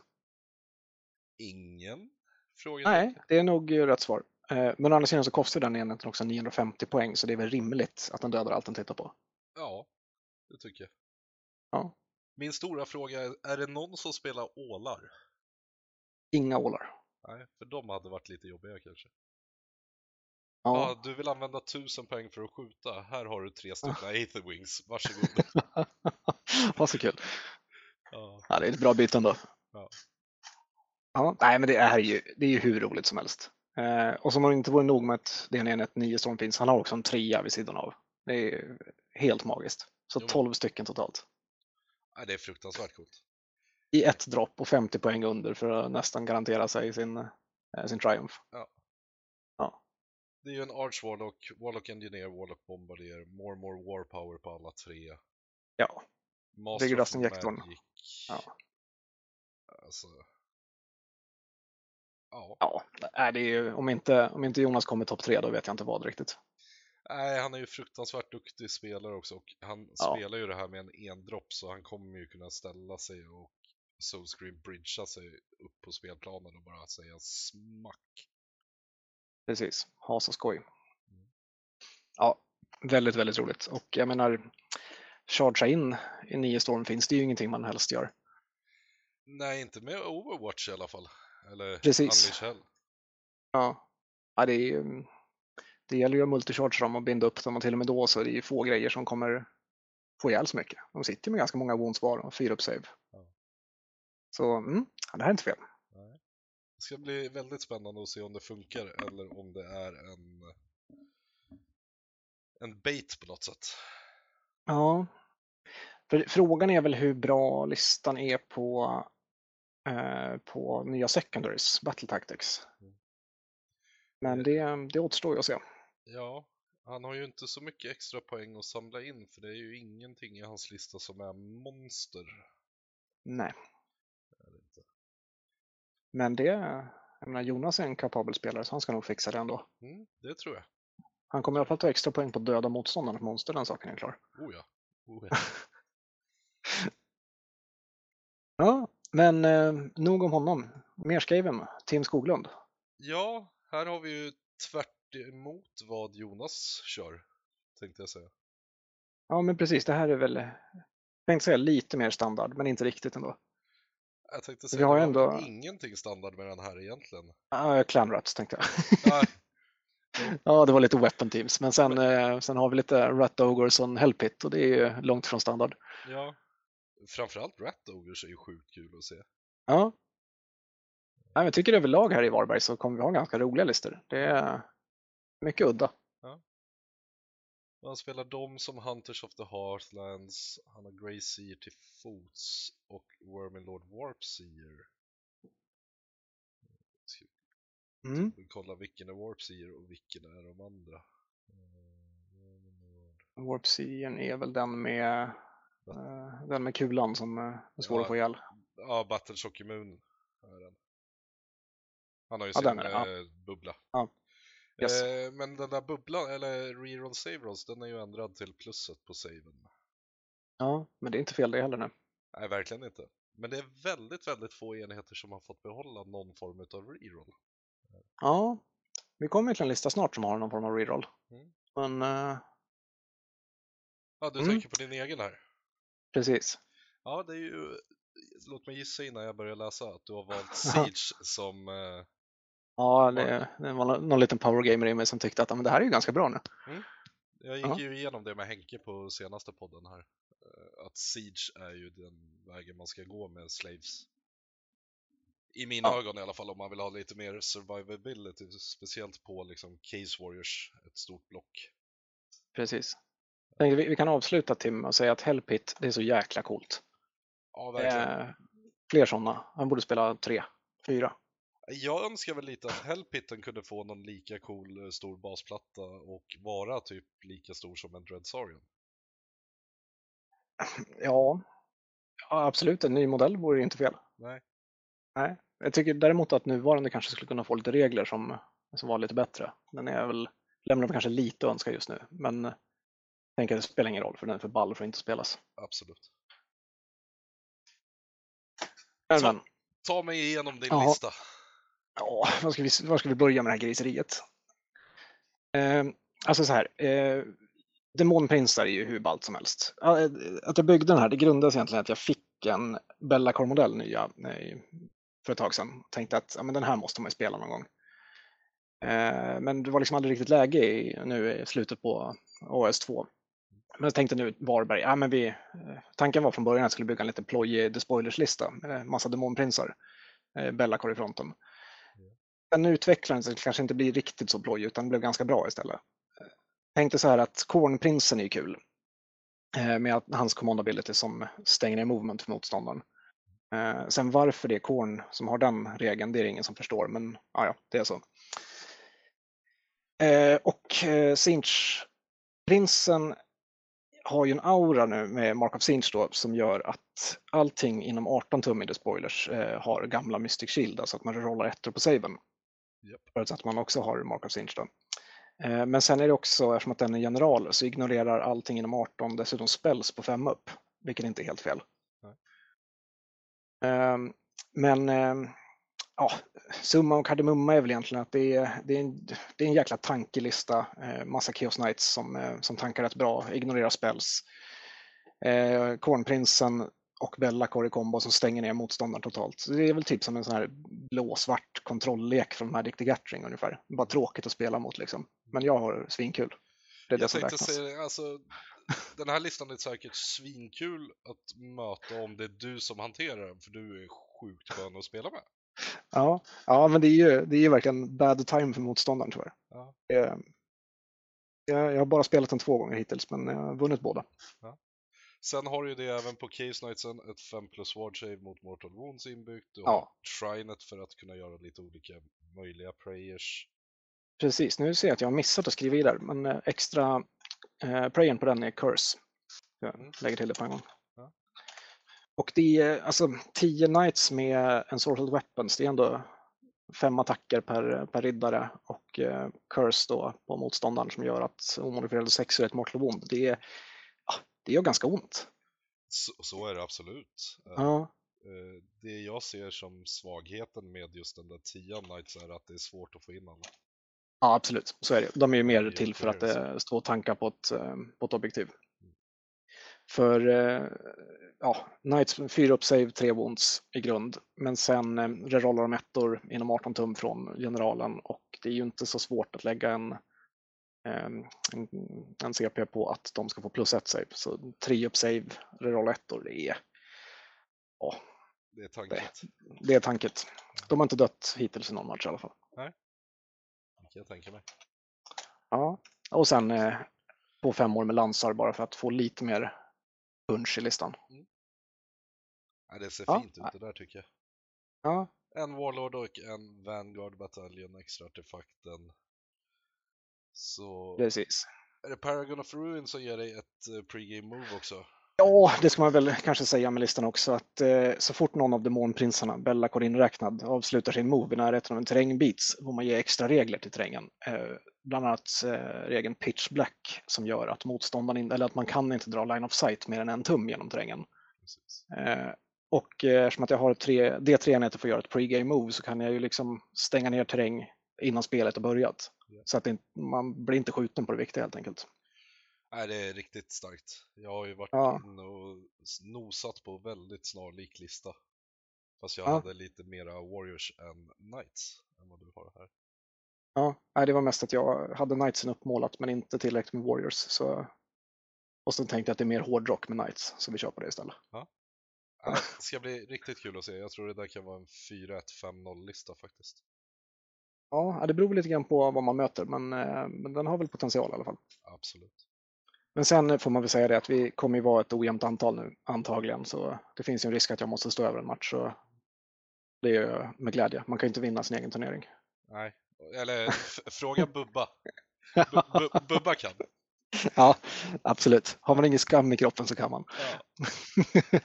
Ingen? Fråga Nej, det är nog eh, rätt svar. Eh, men å andra sidan så kostar den enheten också 950 poäng så det är väl rimligt att den dödar allt den tittar på. Ja, det tycker jag. Ja. Min stora fråga är, är det någon som spelar ålar? Inga ålar. Nej, för de hade varit lite jobbiga kanske. Ja. Ja, du vill använda tusen poäng för att skjuta. Här har du tre stycken Aether Wings. Varsågod. Vad så kul. Ja, Ja, det är ett bra byte ändå. Ja. Ja, nej, men det är ju, det är ju hur roligt som helst. Eh, och som om det inte vore nog med att det är en enhet nio Stormfinns, han har också en trea vid sidan av. Det är helt magiskt. Så Jo. 12 stycken totalt. Nej, det är fruktansvärt coolt. I ett dropp och 50 poäng under för att nästan garantera sig sin, eh, sin triumf. Det är ju en Arch Warlock, Warlock Engineer, Warlock Bombardier, more more War Power på alla tre. Ja, Master. Magic. Ja. Alltså. Ja, ja det är ju, om, inte, om inte Jonas kommer topp tre då vet jag inte vad riktigt. nej, han är ju fruktansvärt duktig spelare också och han Ja. spelar ju det här med en endropp så han kommer ju kunna ställa sig och Soulscreen bridgea sig upp på spelplanen och bara säga smack. Precis, has och skoj. Ja, väldigt, väldigt roligt. Och jag menar, chargea in i nio storm finns det ju ingenting man helst gör. Nej, inte med Overwatch i alla fall. Eller Precis. Unleash Hell. Ja, ja det, är, det gäller ju att multicharge dem och binda upp dem och till och med då så är det ju få grejer som kommer få ihjäl så mycket. De sitter ju med ganska många wounds var och fyra upp save. Ja. Så mm, ja, det här är inte fel. Det ska bli väldigt spännande att se om det funkar eller om det är en en bait på något sätt. Ja. För frågan är väl hur bra listan är på, eh, på nya secondaries, battle tactics. Mm. Men det, det återstår ju att se. Ja, han har ju inte så mycket extra poäng att samla in för det är ju ingenting i hans lista som är monster. Nej. Men det, jag menar Jonas är en kapabel spelare så han ska nog fixa det ändå. Mm, det tror jag. Han kommer i alla fall ta extra poäng på döda motståndarna på monster, den saken är klar. Oh ja. Oh ja. Ja, men eh, nog om honom. Mer skriven, Tim Skoglund. ja, här har vi ju tvärt emot vad Jonas kör, tänkte jag säga. Ja, men precis, det här är väl, jag tänkte säga lite mer standard, men inte riktigt ändå. Jag tänkte Vi säga, har ju var ändå- ingenting standard med den här egentligen. Uh, Clanrats tänkte jag. Nej, ja, det var lite weapon teams, men sen, eh, sen har vi lite Rat Ogres och Hellpit och det är ju långt från standard. ja. Framförallt Rat Ogres är ju sjukt kul att se. Ja. Nej, men Jag tycker överlag här i Varberg så kommer vi ha ganska roliga listor. Det är mycket udda. Han spelar dem som Hunters of the Heartlands, han har Grey Seer till fots och Wormin Lord Warp Seer. Mm. Kolla vilken är Warp Seer och vilken är de andra. Eh, Warp Seer är väl den med, eh, den med kulan som eh, är svår Ja. att få ihjäl. Ja, Battleshock Immun är den. Han har ju Ja, sin är ja. bubbla. Ja. Yes. Eh, men den där bubblan, eller reroll save rolls, den är ju ändrad till plusset på saven. Ja, men det är inte fel det heller nu. Nej, verkligen inte. Men det är väldigt, väldigt få enheter som har fått behålla någon form av reroll. Ja, vi kommer till en lista snart som har någon form av reroll. Mm. Men eh, Ja, du Mm. tänker på din egen här. precis. Ja, det är ju, låt mig gissa innan jag börjar läsa, att du har valt. Siege som, eh, Ja, det, det var nå- någon liten powergamer i mig som tyckte att men det här är ju ganska bra nu. jag gick Ja. ju igenom det med Henke på senaste podden här, eh, att Siege är ju den vägen man ska gå med Slaves. I mina Ja. ögon i alla fall, om man vill ha lite mer survivability, speciellt på liksom Case Warriors, ett stort block. Precis. Tänkte, vi, vi kan avsluta Tim och säga att Hellpit, det är så jäkla coolt. Ja, verkligen. Eh, fler sådana. Han borde spela tre, fyra. Jag önskar väl lite att Hellpitten kunde få någon lika cool eh, stor basplatta och vara typ lika stor som en Dreadsarian. Ja, ja, absolut. En ny modell vore ju inte fel. Nej. Nej. Jag tycker däremot att nuvarande kanske skulle kunna få lite regler som, som var lite bättre. Den är väl, lämnar kanske lite att önska just nu, men jag tänker att det spelar ingen roll för den är för ball för att inte spelas. Absolut. Men, men, Ta mig igenom din Jaha. lista ja, var, ska vi, var ska vi börja med det här griseriet? Eh, alltså så här, eh, demonprinsar är ju hur ballt som helst. Eh, att jag byggde den här, det grundades egentligen i att jag fick en Bellacore-modell nya för ett tag sedan. Tänkte att ja, men den här måste man ju spela någon gång. Eh, Men det var liksom aldrig riktigt läge i, nu i slutet på OS2. Men jag tänkte nu Varberg, ja, men vi, eh, tanken var från början att jag skulle bygga en lite plojig The Spoilers-lista med massa demonprinsar. Eh, Bellacore i fronten. Den utvecklaren så kanske inte blir riktigt så plojig utan blev ganska bra istället. Tänkte så här att Kornprinsen är kul. Eh, med att hans command ability som stänger ner movement för motståndaren. Eh, sen varför det är Korn som har den regeln, det är det ingen som förstår, men ja, ja det är så. Eh, och Sinch-prinsen har ju en aura nu med Mark of Sinch då som gör att allting inom 18 tum i The Spoilers eh, har gamla Mystic Shield, alltså att man rollar ettor på saven. Förutsatt att man också har Mark of Sinch då. Eh, Men sen är det också, eftersom att den är general, så ignorerar allting inom 18 dessutom spells på 5 upp, vilket inte är helt fel. Nej. Ehm, Men ehm, ja, summa och kardemumma är väl egentligen att det är, det är, en, det är en jäkla tankelista, eh, massa Chaos Knights som, eh, som tankar rätt bra, ignorerar spells. Kornprinsen och Bellacore i kombo som stänger ner motståndaren totalt. Så det är väl typ som en sån här blå-svart kontrolllek från Magic the Gathering ungefär. Bara tråkigt att spela mot liksom. Men jag har svinkul. Det är det Jag som tänkte räknas. säga, alltså, den här listan är säkert svinkul att möta om det är du som hanterar den, för du är sjukt skön att spela med. Ja, ja, men det är ju det är ju verkligen bad time för motståndaren tyvärr. Ja. Eh, Jag, jag har bara spelat den två gånger hittills, men jag har vunnit båda. Sen har du ju det även på Case Knightsen, ett 5 plus ward save mot Mortal Wounds inbyggt. Du Ja. har Trinet för att kunna göra lite olika möjliga prayers. Precis, nu ser jag att jag har missat att skriva i där, men eh, extra eh, prayen på den är curse. Jag Mm. lägger till det på en gång. Ja. Och det är alltså 10 knights med en sorted weapons, det är ändå fem attacker per, per riddare och eh, curse då på motståndaren som gör att omodifierade sexor är ett mortal wound. Det, är, ja, det gör ganska ont. Så, så är det absolut. Eh, Ja, eh, Det jag ser som svagheten med just den där 10 Knights är att det är svårt att få in alla. ja absolut, så är det. De är ju mer är till för att clearance. det står tankar på ett, eh, på ett objektiv. För eh, ja, Knights 4 upp save, 3 wounds i grund. Men sen eh, rerollar de ettor inom 18 tum från generalen och det är ju inte så svårt att lägga en, eh, en, en CP på att de ska få plus 1 save. Så 3 upp save, rerolla ettor, det är, Det är tankigt, det är tanket. De har inte dött hittills i någon match i alla fall. kan jag tänka mig. Ja, och sen eh, på fem år med lansar bara för att få lite mer punch i listan. Nej, det ser Ja. fint ut det där tycker jag. Ja, En Warlord och en Vanguard bataljon, extra artefakten. Så Precis. är det Paragon of Ruin som ger dig ett eh, pregame move också? Ja, det ska man väl kanske säga med listan också att eh, så fort någon av demonprinsarna, Bellacor inräknad, avslutar sin move i närheten av en terrängbit får man ge extra regler till terrängen. Eh, bland annat eh, regeln pitch black som gör att motståndaren, in, eller att man kan inte dra line of sight mer än en tum genom terrängen. Eh, och eh, eftersom att jag har tre, det tre enheter för att göra ett pregame move så kan jag ju liksom stänga ner terräng innan spelet har börjat. Ja. Så att det, man blir inte skjuten på det viktiga helt enkelt. Nej, det är riktigt starkt. Jag har ju varit Ja. inne och nosat på väldigt snarlik lista. Fast jag Ja. hade lite mera Warriors än Knights än vad du har här. Ja, nej, det var mest att jag hade Knightsen uppmålat men inte tillräckligt med Warriors. Så... Och sen tänkte jag att det är mer hårdrock med Knights, så vi kör på det istället. Nej, Det ska bli riktigt kul att se. Jag tror det där kan vara en 4-1-5-0 lista faktiskt. Ja, det beror lite grann på vad man möter, men, eh, men den har väl potential i alla fall. Absolut. Men sen får man väl säga det att vi kommer ju vara ett ojämnt antal nu, antagligen, så det finns ju en risk att jag måste stå över en match. Så det är ju med glädje. Man kan ju inte vinna sin egen turnering. Nej, eller fråga Bubba. Bu- bu- Bubba kan. Ja, absolut. Har man ingen skam i kroppen så kan man. Ja.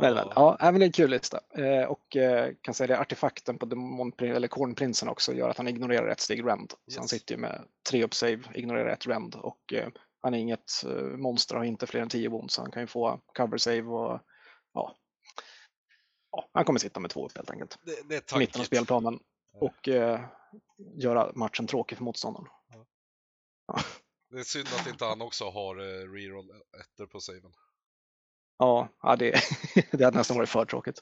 Men, men, ja, men det är en kul lista. Eh, och eh, kan säga det, artefakten på Demonprin, eller Kornprinsen också gör att han ignorerar ett steg rend. Så han Yes. sitter ju med tre upp save, ignorerar ett rend och eh, han är inget eh, monster, har inte fler än 10 wounds så han kan ju få cover save och ja. ja han kommer sitta med två upp helt enkelt. Det, det är mitten av spelplanen Ja. och eh, göra matchen tråkig för motståndaren. Det är synd att inte han också har eh, reroll ettor på saven. Ja, ja det, det hade nästan varit för tråkigt.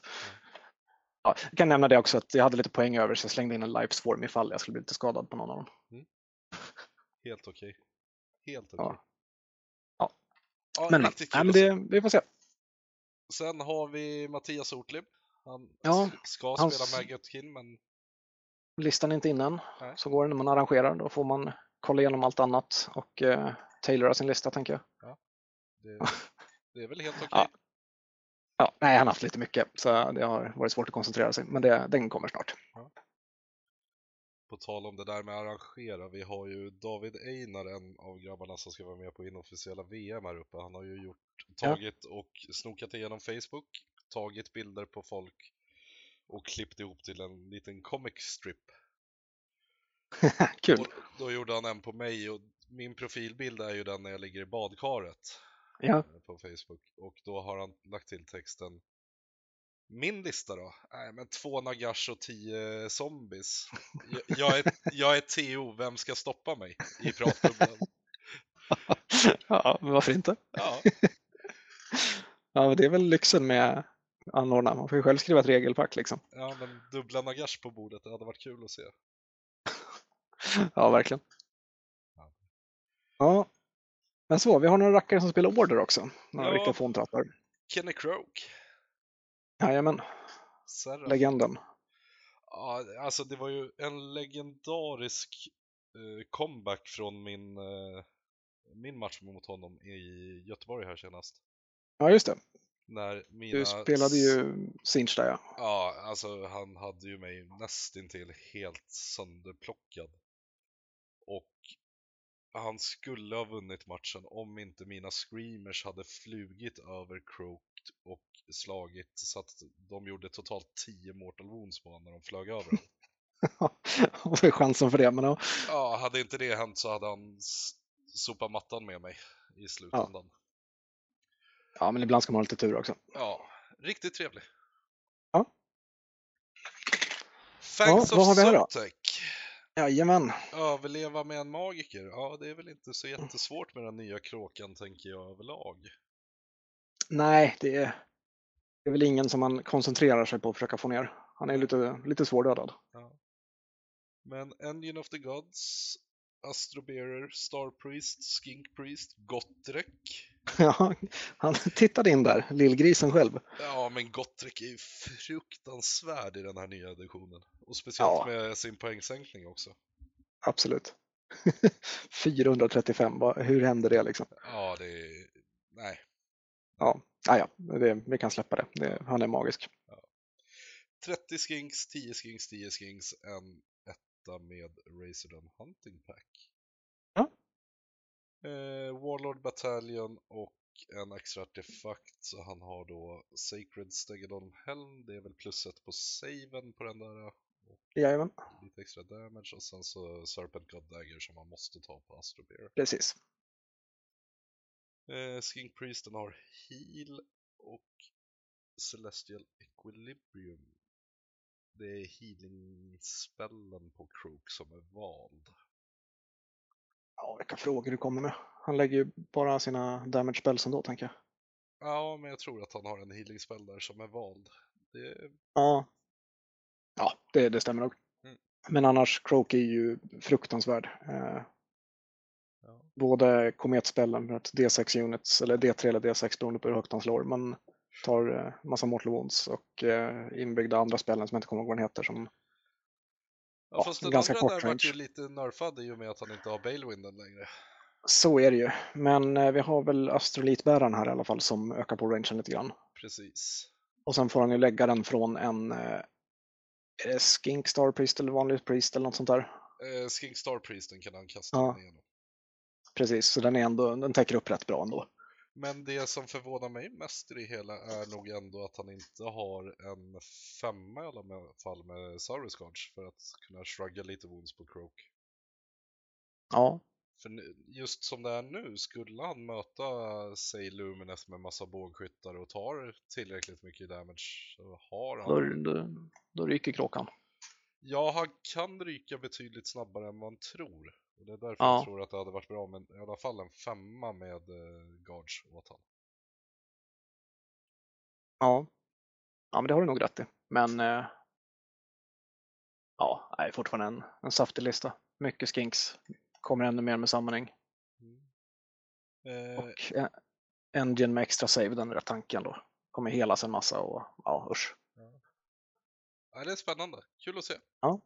Ja, jag kan nämna det också att jag hade lite poäng över så jag slängde in en life swarm ifall jag skulle bli lite skadad på någon av dem. Helt okej. Helt Ja. okej. Ja. Ja, Men, men, men det, vi får se. Sen har vi Mattias Ortlib. Han Ja, ska hans- spela Maggotkin, men Listan är inte innan. Nej. Så går det när man arrangerar. Då får man kolla igenom allt annat och eh, tailora sin lista tänker jag. det, det är väl helt okej. Ja. Ja, nej, han har haft lite mycket så det har varit svårt att koncentrera sig. Men det, den kommer snart. På tal om det där med arrangera, vi har ju David Einar, en av grabbarna som ska vara med på inofficiella VM här uppe. Han har ju gjort, Ja. tagit och snokat igenom Facebook, tagit bilder på folk och klippt ihop till en liten comic strip. Kul. Och då gjorde han en på mig och min profilbild är ju den när jag ligger i badkaret Ja, eh, på Facebook och då har han lagt till texten Min lista då? Nej men två Nagash och tio zombies. Jag, jag, är, jag är TO, vem ska stoppa mig? I pratbubblan. ja men varför inte? Ja, Ja, men det är väl lyxen med anordna. Man får ju själv skriva ett regelpack liksom. ja, men dubbla Nagash på bordet, det hade varit kul att se. Ja, verkligen. Ja. Men så, vi har några rackare som spelar Order också. Några Ja. riktiga fåntrattar. Kenny Croak, Jajamän, Serra. legenden. Ja, alltså det var ju en legendarisk eh, comeback från min, eh, min match mot honom i Göteborg här senast. Ja, just det. Mina... Du spelade ju Sinch där ja. Ja, alltså han hade ju mig nästintill helt sönderplockad. Och han skulle ha vunnit matchen om inte mina screamers hade flugit över Croaked och slagit så att de gjorde totalt 10 mortal wounds på honom när de flög över honom. Vad är chansen för det? Men ja, Ja, hade inte det hänt så hade han sopat mattan med mig i slutändan. ja, men ibland ska man ha lite tur också. Ja, riktigt trevlig. Ja. Thanks Ja, of? Subtech. Jajamän. Överleva med en magiker? Ja, det är väl inte så jättesvårt med den nya kråkan tänker jag överlag. Nej, det är, det är väl ingen som man koncentrerar sig på att försöka få ner. Han är lite, lite svårdödad. Men Engine of the Gods, Astrobearer, Star Priest, Skink Priest, Gottrek. Ja, han tittade in där, lillgrisen själv. Ja, men Gottrek är ju fruktansvärd i den här nya editionen. Och speciellt Ja. med sin poängsänkning också. Absolut. 435, vad- hur hände det liksom? Ja, det är... Nej. Ja, ah, ja det, vi kan släppa det. det. Han är magisk. 30 skinks, 10 skinks, 10 skinks, en etta med Razordon Hunting Pack. Eh, Warlord Battalion och en extra artefakt så han har då Sacred Stegadon Helm, det är väl plus ett på saven på den där Jajamän, lite extra damage och sen så Serpent God Dagger som man måste ta på Astrobear. precis. Eh, Skink Priesten har Heal och Celestial Equilibrium. Det är healing-spellen på Croak som är vald. Ja, vilka frågor du kommer med. Han lägger ju bara sina damage spells ändå, tänker jag. Ja, men jag tror att han har en healing-spell där som är vald. Det, Ja, ja det, det stämmer nog. Mm. Men annars, Croak är ju fruktansvärd. Eh, ja. både kometspellen med ett D6 units, eller D3 eller D6 beroende på hur högt han slår. Man tar eh, massa mortal wounds och eh, inbyggda andra spellen som jag inte kommer ihåg vad den heter. Som, Ja, fast den ganska andra kort där vart ju range. lite nerfad i och med att han inte har Balewinden längre. så är det ju. Men eh, vi har väl astrolitbäraren här i alla fall som ökar på rangen lite grann. Precis. Och sen får han ju lägga den från en eh, är det Skink Star Priest eller vanlig Priest eller något sånt där. Eh, Skink Star Priesten kan han kasta Ja. igenom. Precis, så den, är ändå, den täcker upp rätt bra ändå. Men det som förvånar mig mest i det hela är nog ändå att han inte har en femma i alla fall med Saurus Guards för att kunna shrugga lite wounds på Croak. Ja, För just som det är nu, skulle han möta, säg Lumines med massa bågskyttar och tar tillräckligt mycket damage så har då, han... då, då ryker kråkan. Ja, han kan ryka betydligt snabbare än man tror. Och det är därför Ja. jag tror att det hade varit bra med i alla fall en femma med eh, Guards åt han. Ja. ja, men det har du nog rätt i. Men eh, ja, nej, fortfarande en, en saftig lista. Mycket skinks. Kommer ännu mer med summoning. Eh, Och eh, Engine med extra save, den är rätt tanken då. Kommer helas en massa och ja, usch. ja, det är spännande, kul att se. Ja.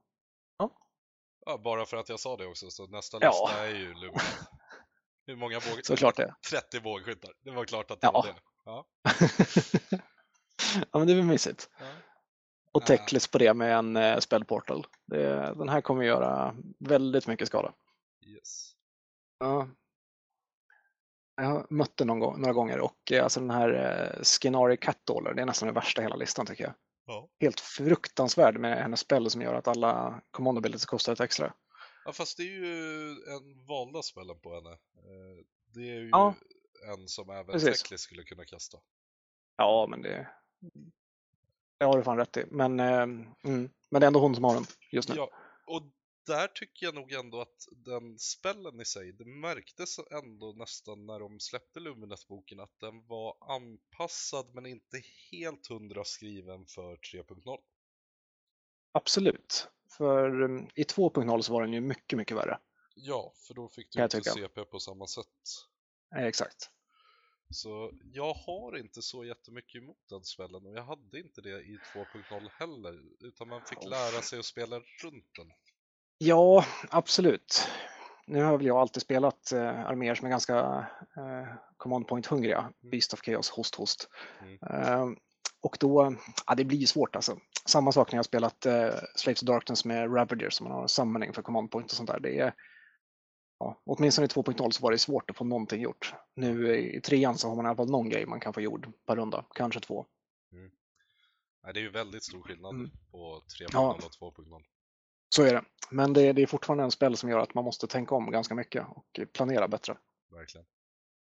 Ja, bara för att jag sa det också, så nästa Ja. lista är ju Lumines. Hur många båg... Såklart det. 30 bågskyttar, det var klart att det Ja. var det. Ja. ja, men det är väl mysigt. Ja. Och Ja. techlist på det med en eh, spell portal. Det, den här kommer göra väldigt mycket skada. Yes. Ja. Jag har mött den någon några gånger och eh, alltså den här eh, Skinari Catdollar, det är nästan den värsta hela listan tycker jag. Ja. Helt fruktansvärd med hennes spel som gör att alla command abilities kostar ett extra. ja, fast det är ju en valda spelen på henne. Eh, Det är ju Ja. en som även Precis. Teklis skulle kunna kasta. Ja, men det, det har du fan rätt i. Men, eh, mm, men det är ändå hon som har den just nu. Ja, och där tycker jag nog ändå att den spellen i sig, det märktes ändå nästan när de släppte Lumines-boken att den var anpassad men inte helt hundra skriven för 3.0. Absolut. För um, i 2.0 så var den ju mycket, mycket värre. Ja, för då fick du jag inte. CP på samma sätt. Eh, exakt. Så jag har inte så jättemycket emot den spellen och jag hade inte det i 2.0 heller, utan man fick lära sig att spela runt den. Ja, absolut. Nu har väl jag alltid spelat eh, arméer som är ganska eh, command point-hungriga. Beast of Chaos, host, host. Mm. Eh, och då, ja det blir ju svårt alltså. Samma sak när jag spelat eh, Slaves of Darkness med Ravager som man har summoning för command point och sånt där. Det är, ja, åtminstone i 2.0 så var det svårt att få någonting gjort. Nu i trean så har man i alla fall någon grej man kan få gjord per runda, kanske två. Nej, det är ju väldigt stor skillnad Mm. på 3.0 Ja. och 2.0. Så är det. Men det, det är fortfarande en spel som gör att man måste tänka om ganska mycket och planera bättre. Verkligen.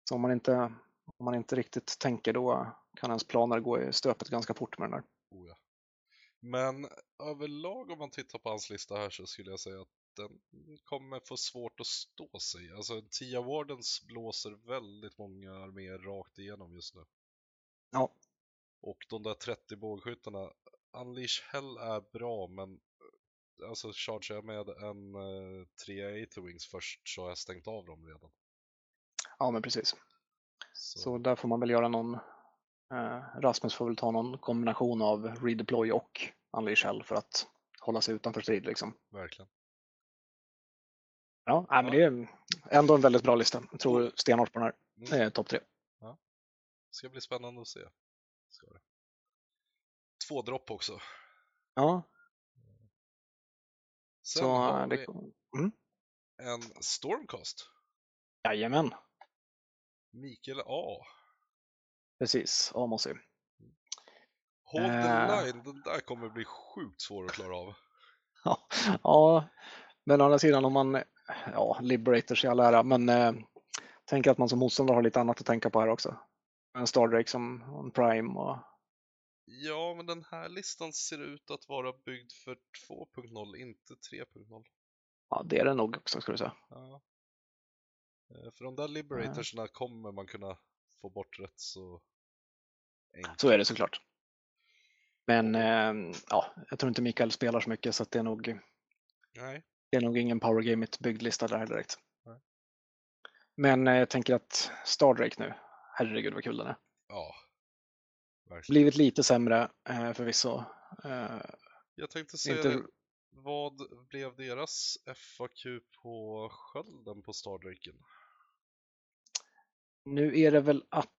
Så om man inte, om man inte riktigt tänker då kan ens planer gå i stöpet ganska fort med den där. Oh, ja. Men överlag om man tittar på hans lista här så skulle jag säga att den kommer få svårt att stå sig. Alltså Tia Wardens blåser väldigt många arméer rakt igenom just nu. Ja. Och de där 30 bågskyttarna, Unleash Hell är bra men alltså chargear jag med en uh, 3 Wings först så har jag stängt av dem redan. Ja, men precis. Så, Så där får man väl göra någon, eh, Rasmus får väl ta någon kombination av redeploy och unleash hell för att hålla sig utanför strid liksom. verkligen. Ja, nej, men det är ändå en väldigt bra lista. Jag tror stenhårt på den här. Mm. Det är topp tre. Ska bli spännande att se. Ska det. Två dropp också. Ja, Sen så har det, vi mm, en Stormcast. jajamän, Mikael A. precis. Amosi. Hold the Eh. line, den där kommer bli sjukt svår att klara av. Ja, ja, men å andra sidan om man, ja, Liberators i all ära, men eh, tänk att man som motståndare har lite annat att tänka på här också. En Stardrake som en Prime och Ja, men den här listan ser ut att vara byggd för 2.0, inte 3.0. ja, det är det nog också skulle jag säga. Ja. Eh, För de där Liberatorsna kommer man kunna få bort rätt så enkelt. Så är det såklart. Men eh, ja, jag tror inte Mikael spelar så mycket så det är nog, Nej, det är nog ingen Power Gameit byggd lista där direkt. Nej. Men eh, jag tänker att Stardrake nu, herregud vad kul den är. ja. Verkligen. Blivit lite sämre eh, förvisso. Eh, Jag tänkte säga inte- det. Vad blev deras FAQ på skölden på Stardraken? nu är det väl att,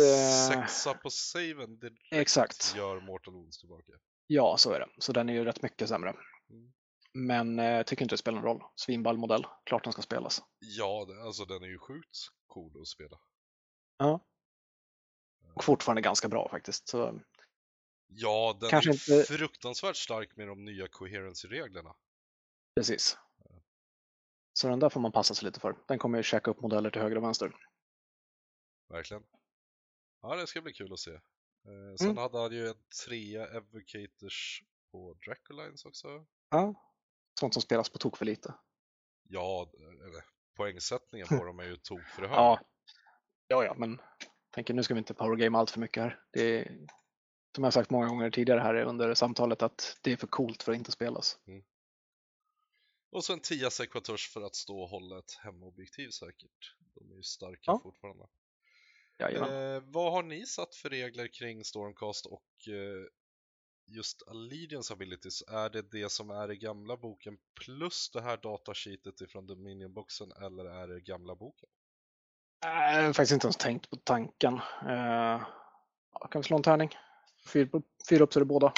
Eh. Sexa på saven direkt exakt, gör Mortal Wounds tillbaka. ja så är det. Så den är ju rätt mycket sämre. Mm. Men eh, jag tycker inte det spelar någon roll. Svinball modell, klart den ska spelas. Ja, alltså den är ju sjukt cool att spela. Ja. Och fortfarande ganska bra faktiskt. Så, Ja, den Kanske är inte- fruktansvärt stark med de nya coherency-reglerna. precis. Så den där får man passa sig lite för. Den kommer ju käka upp modeller till höger och vänster. Verkligen. Ja, det ska bli kul att se. Eh, sen Mm. hade han ju en trea Evocators på Dracolines också. Ja. Sånt som spelas på tok för lite. Ja, eller poängsättningen på dem är ju tok för hög. Ja. Ja, ja, men tänker nu ska vi inte power game allt för mycket här. Det är, som jag sagt många gånger tidigare här under samtalet att det är för coolt för att inte spelas. Och så en 10 sekvators för att stå och hålla ett hemobjektiv säkert. De är ju starka Ja. fortfarande. Eh, vad har ni satt för regler kring Stormcast och eh, just Allegiance abilities? Är det det som är i gamla boken plus det här datasheetet ifrån Dominion-boxen eller är det gamla boken? Jag har faktiskt inte ens tänkt på tanken. Eh, kan vi slå en tärning? Fyra upp, fyra upp så är det båda.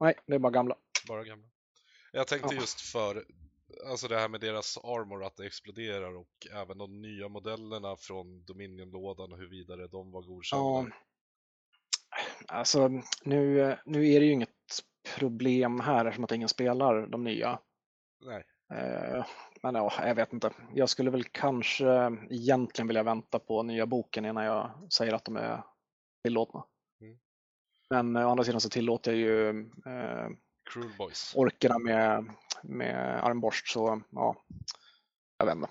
Nej, det är bara gamla. Bara gamla? Jag tänkte Ja. just för alltså det här med deras armor att det exploderar och även de nya modellerna från Dominion-lådan och hur vidare de var godkända. Ja, alltså nu, nu är det ju inget problem här eftersom att ingen spelar de nya. Nej, Eh, Men ja, jag vet inte. Jag skulle väl kanske egentligen vilja vänta på nya boken innan jag säger att de är tillåtna. Mm. Men eh, å andra sidan så tillåter jag ju eh, Cruel Boys. orkerna med, med armborst så ja, jag vet inte.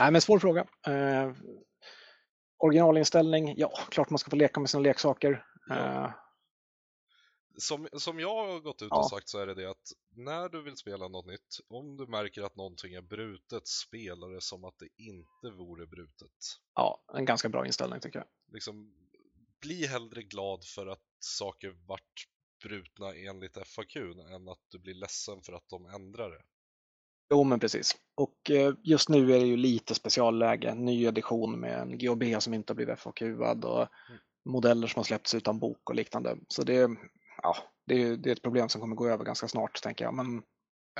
Nej men svår fråga. Eh, originalinställning, ja klart man ska få leka med sina leksaker. Ja. Eh, Som, som jag har gått ut Ja. och sagt så är det det att när du vill spela något nytt, om du märker att någonting är brutet, spela det som att det inte vore brutet. ja, en ganska bra inställning tycker jag. Liksom, bli hellre glad för att saker vart brutna enligt FAQ än att du blir ledsen för att de ändrar det. Jo men precis. Och eh, just nu är det ju lite specialläge. Ny edition med en GHB som inte har blivit FAQad och Mm. modeller som har släppts utan bok och liknande. Så det, ja, det, är, det är ett problem som kommer gå över ganska snart tänker jag. Men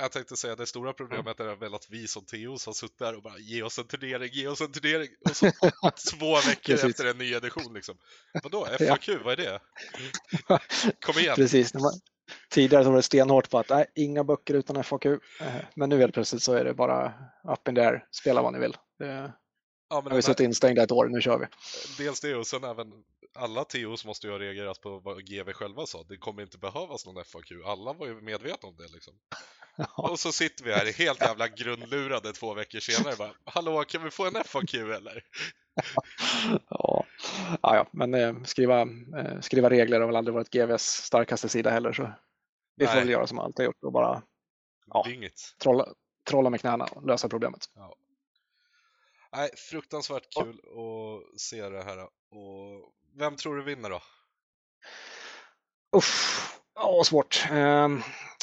Jag tänkte säga det stora problemet är väl att vi som Teos har suttit där och bara ge oss en turnering, ge oss en turnering och så två veckor efter en ny edition liksom. Vadå, FAQ, vad är det? Kom igen! precis, man, tidigare var det stenhårt på att nej, inga böcker utan FAQ. Eh, Men nu helt plötsligt så är det bara up in there, spela vad ni vill. Det, Ja, men har vi här- suttit instängda ett år, nu kör vi. Dels det och sen även alla Teos måste ju ha reagerat på vad GV själva sa. Det kommer inte behövas någon FAQ. Alla var ju medvetna om det liksom. Ja, Och så sitter vi här helt jävla grundlurade två veckor senare bara Hallå, kan vi få en FAQ eller? ja, ja, ja. men eh, skriva, eh, skriva regler har väl aldrig varit GVs starkaste sida heller. Så vi får väl göra som alltid gjort och bara Ja. Trolla, trolla med knäna och lösa problemet. Nej, fruktansvärt kul att se det här. Och vem tror du vinner då? Uff, ja, svårt. Ehm,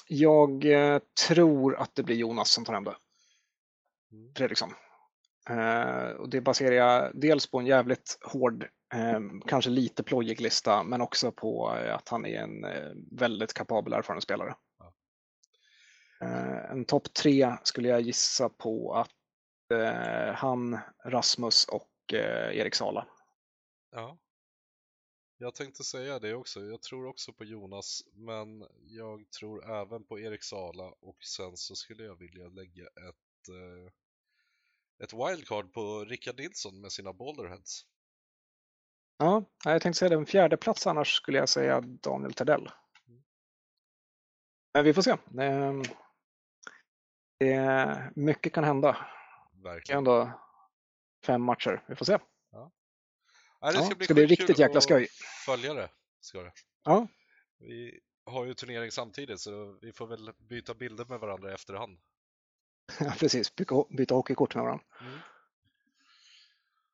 Jag eh, tror att det blir Jonas som tar hem det. Mm. Fredriksson. Eh, Och det baserar jag dels på en jävligt hård Eh, kanske lite plojig lista, men också på eh, att han är en väldigt kapabel erfaren spelare. Ja. En topp tre skulle jag gissa på att han, Rasmus och Erik Sala. Ja. Jag tänkte säga det också. Jag tror också på Jonas, men jag tror även på Erik Sala och sen så skulle jag vilja lägga ett, eh, ett wildcard på Rickard Nilsson med sina Boulderheads. Ja, jag tänkte säga den fjärde plats annars skulle jag säga Daniel Tedell. Men vi får se. Det, det, mycket kan hända. Det är Verkligen. ändå fem matcher. Vi får se. Nej, det Ja, ska bli ska bli riktigt jäkla skoj. Följa det, ska det. Ja, Vi har ju turnering samtidigt så vi får väl byta bilder med varandra i efterhand. precis. Byta, byta hockeykort med varandra. Mm.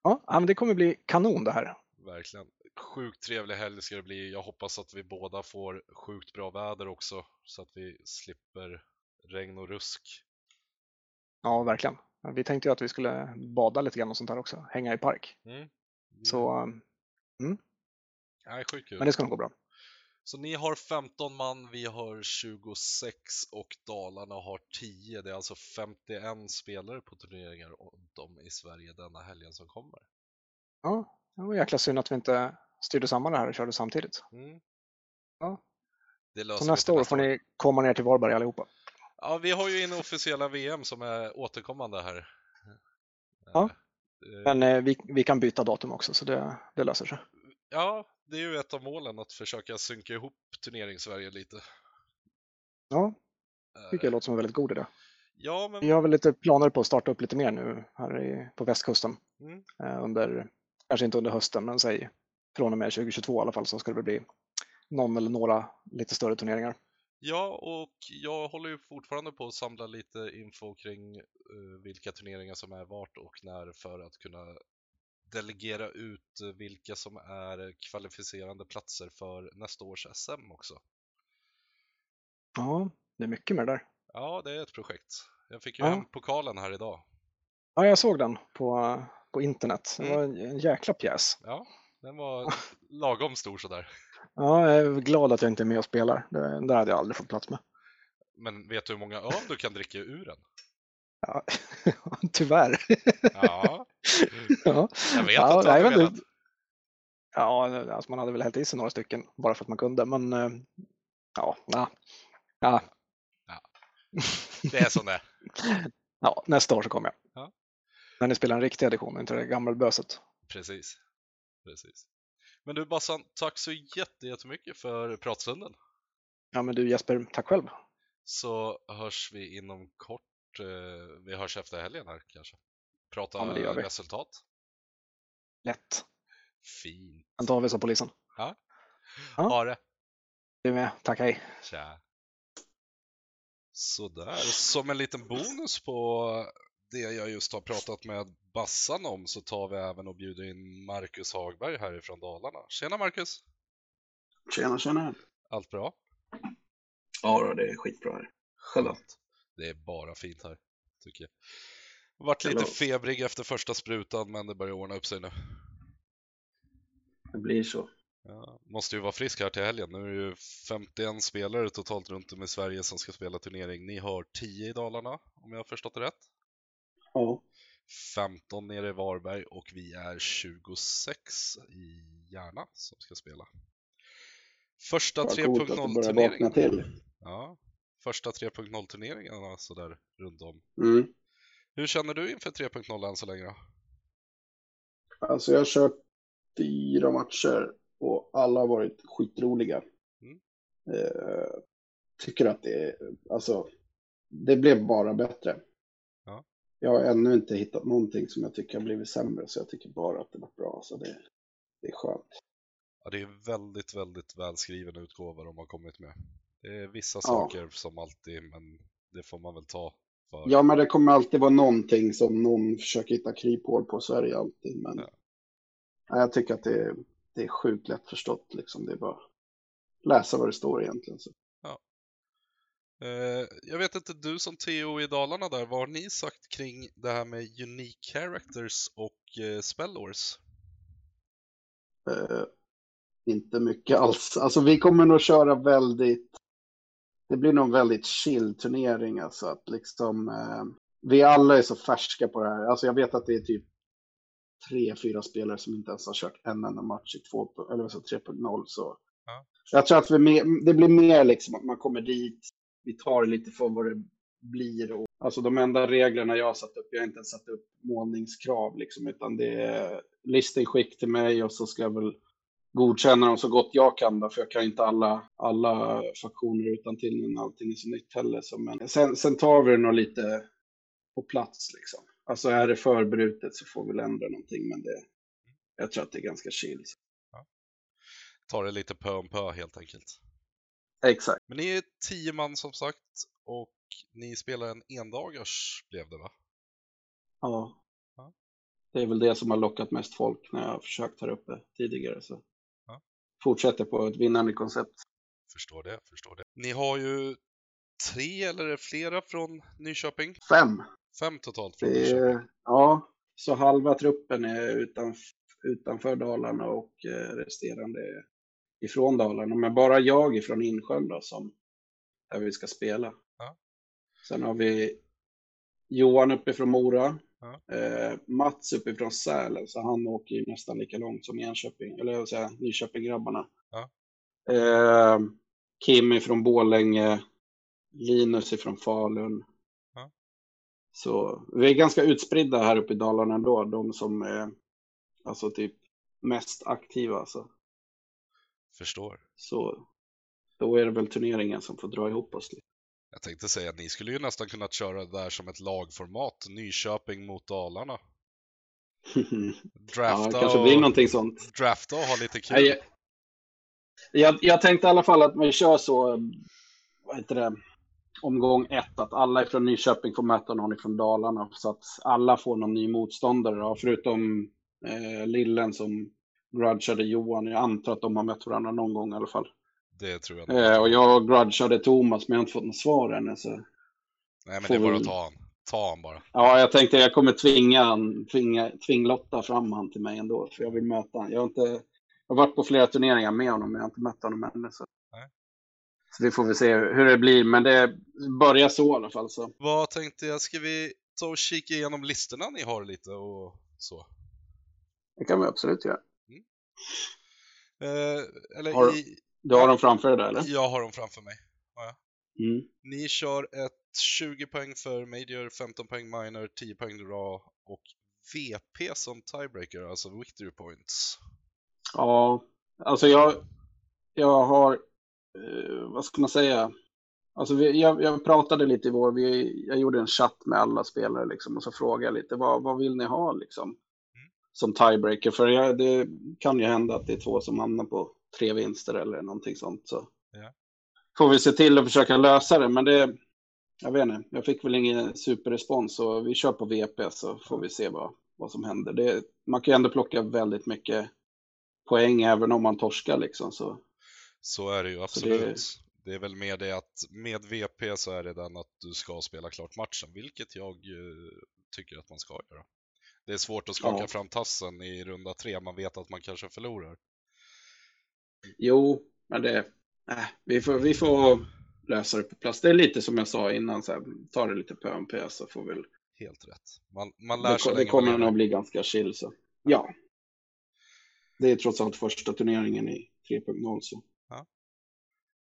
Ja, ja, men det kommer bli kanon det här. Verkligen. Sjukt trevlig helg ska det bli. Jag hoppas att vi båda får sjukt bra väder också så att vi slipper regn och rusk. Ja, verkligen. Vi tänkte ju att vi skulle bada lite grann och sånt här också. Hänga i park. Mm. Så, Nej, sjukt kul. men det ska nog gå bra. Så ni har 15 man, vi har 26 och Dalarna har 10. Det är alltså 51 spelare på turneringar runt om i Sverige denna helgen som kommer. Ja, det var jäkla synd att vi inte styrde samman det här och körde samtidigt. Mm. Ja. Det löser Så nästa år får ni komma ner till Varberg allihopa. Ja, vi har ju inofficiella VM som är återkommande här. Ja. Eh, Men eh, vi, vi kan byta datum också så det, det löser sig. Ja, det är ju ett av målen att försöka synka ihop turnering-Sverige lite. Ja, Eh, tycker jag låter som en väldigt god idé. Ja, men Vi har väl lite planer på att starta upp lite mer nu här i, på västkusten. Mm. Eh, under, kanske inte under hösten, men säg från och med 2022 i alla fall så ska det bli någon eller några lite större turneringar. Ja, och jag håller ju fortfarande på att samla lite info kring eh, vilka turneringar som är vart och när för att kunna delegera ut eh, vilka som är kvalificerande platser för nästa års SM också. Ja, det är mycket med där. Ja, det är ett projekt. Jag fick ju Ja. hem pokalen här idag. Ja, jag såg den på, på internet. Det Mm. var en jäkla pjäs. Ja, den var lagom stor sådär. Ja, jag är glad att jag inte är med och spelar. Det, där hade jag aldrig fått plats med. Men vet du hur många öl du kan dricka ur den? Ja, tyvärr. Ja, ja. jag vet Ja, att du hade velat. Ja, alltså man hade väl hällt i sig några stycken bara för att man kunde, men eh, ja, ja. ja. Det är som det är. ja nästa år så kommer jag. Ja. När ni spelar en riktig edition, inte det gammelböset. Precis. Precis. Men du Bassan, tack så jätte- jättemycket för pratstunden. Ja, men du Jesper, tack själv. Så hörs vi inom kort. eh, Vi hörs efter helgen här kanske. Prata Ja, det resultat. Lätt. Fint. Den tar vi, sa polisen. Ja. Ja. Ha det. Du med. Tack, hej. Tja. Sådär, som en liten bonus på det jag just har pratat med Bassan om så tar vi även och bjuder in Marcus Hagberg härifrån Dalarna. Tjena Marcus! Tjena, tjena. Allt bra? Ja, då, det är skitbra här. Själv då? Skönt. Det är bara fint här, tycker jag. Varit lite febrig efter första sprutan, men det börjar ordna upp sig nu. Det blir så. Ja, måste ju vara frisk här till helgen. Nu är det ju 51 spelare totalt runt om i Sverige som ska spela turnering. Ni har 10 i Dalarna, om jag har förstått det rätt. Ja. 15 nere i Varberg och vi är 26 i Järna som ska spela. Första Vad coolt att det börjar vakna 3.0-turneringen. till. Ja, första 3.0-turneringarna sådär runt om. Mm. Hur känner du inför 3.0 än så länge då? Alltså, jag har kört fyra matcher och alla har varit skitroliga. Mm. Eh, tycker att det är, alltså, det blev bara bättre. Ja. Jag har ännu inte hittat någonting som jag tycker har blivit sämre, så jag tycker bara att det var bra. Så det, det är skönt. Ja, det är väldigt, väldigt välskriven utgåva de har kommit med. Det är vissa Ja. saker som alltid, men det får man väl ta för. Ja, men det kommer alltid vara någonting som någon försöker hitta kryphål på, så är det alltid. Men Ja. ja, jag tycker att det är, det är sjukt lätt förstått. Liksom. Det är bara läsa vad det står egentligen. Så. Eh, jag vet inte, du som TO i Dalarna där, vad har ni sagt kring det här med unique characters och eh, spellors? Eh, inte mycket alls. Alltså vi kommer nog köra väldigt, det blir nog väldigt chill turnering alltså att liksom, eh, vi alla är så färska på det här. Alltså jag vet att det är typ tre, fyra spelare som inte ens har kört en enda match i 2, eller vad 3.0 så. Ja. Jag tror att vi det blir mer liksom att man kommer dit, vi tar lite för vad det blir. Och, alltså de enda reglerna jag har satt upp, jag har inte ens satt upp målningskrav liksom, utan det är listing skick till mig och så ska jag väl godkänna dem så gott jag kan då, för jag kan inte alla, alla faktioner utan till men allting är så nytt heller. Så, men sen, sen tar vi det nog lite på plats liksom. Alltså är det förbrutet så får vi väl ändra någonting, men det, jag tror att det är ganska chill. Ta det lite pö om pö helt enkelt. Exakt. Men ni är tio man som sagt och ni spelar en endagars blev det va? Ja. Ja. Det är väl det som har lockat mest folk när jag har försökt här uppe tidigare. Så. Ja. Fortsätter på ett vinnande koncept. Förstår det, förstår det. Ni har ju tre eller flera från Nyköping? Fem. Fem totalt från Det Nyköping. ja, så halva truppen är utanf utanför Dalarna och eh, resterande är ifrån Dalarna. Men bara jag ifrån Insjön då, som, där vi ska spela. Ja. Sen har vi Johan uppifrån Mora. Ja. Eh, Mats uppifrån Sälen, så han åker ju nästan lika långt som Enköping, eller jag vill säga Nyköping-grabbarna. Ja. Eh, Kim ifrån Borlänge, Linus ifrån Falun. Ja. Så vi är ganska utspridda här uppe i Dalarna ändå, de som är alltså typ mest aktiva. Alltså. Förstår. Så då är det väl turneringen som får dra ihop oss lite. Jag tänkte säga att ni skulle ju nästan kunna köra det där som ett lagformat. Nyköping mot Dalarna. ja, Drafta, det kanske och, blir någonting sånt. drafta och ha lite kul. Jag, jag, jag tänkte i alla fall att vi kör så, vad heter det, omgång ett, att alla från Nyköping får möta någon från Dalarna så att alla får någon ny motståndare, då, förutom eh, Lillen som grudgade Johan. Jag antar att de har mött varandra någon gång i alla fall. Det tror jag. Eh, och jag grudgade Thomas, men jag har inte fått något svar än. Så. Nej, men får det är bara vi- att ta han. Ta han bara. Ja, jag tänkte jag kommer tvinga han, tvinga, tvinglotta fram han till mig ändå, för jag vill möta han. Jag har, inte, jag har varit på flera turneringar med honom, men jag har inte mött honom ännu. Så. Nej. så vi får väl se hur det blir, men det börjar så i alla fall. Så. Vad tänkte jag, ska vi ta och kika igenom listorna ni har lite och så? Det kan vi absolut göra. Eh, eller Har- i, Du har dem framför dig där, eller? jag har dem framför mig. Mm. Ni kör ett 20 poäng för Major, 15 poäng Minor, 10 poäng Raw och VP som tiebreaker, alltså Victory Points. Ja, alltså jag, jag har, eh, vad ska man säga? Alltså vi, jag, jag pratade lite i vår, vi, jag gjorde en chatt med alla spelare liksom, och så frågade jag lite, vad, vad vill ni ha liksom? Som tiebreaker, för jag, det kan ju hända att det är två som hamnar på tre vinster eller någonting sånt. Så. Ja. Får vi se till att försöka lösa det, men det, jag vet inte, jag fick väl ingen superrespons så vi kör på VP så får vi se vad, vad som händer. Det, man kan ju ändå plocka väldigt mycket poäng även om man torskar liksom. Så. Så är det ju absolut. det- Det... är väl mer det att med VP så är det den att du ska spela klart matchen, vilket jag eh, tycker att man ska göra. Det är svårt att skaka Ja. fram tassen i runda tre, man vet att man kanske förlorar. Jo, men det, äh, vi, får, vi får lösa det på plats. Det är lite som jag sa innan, så här, ta det lite pö om pö så får vi Helt rätt. Man, man lär det, sig det kommer nog bli ganska chill. Så. Ja. Det är trots allt första turneringen i 3.0 så.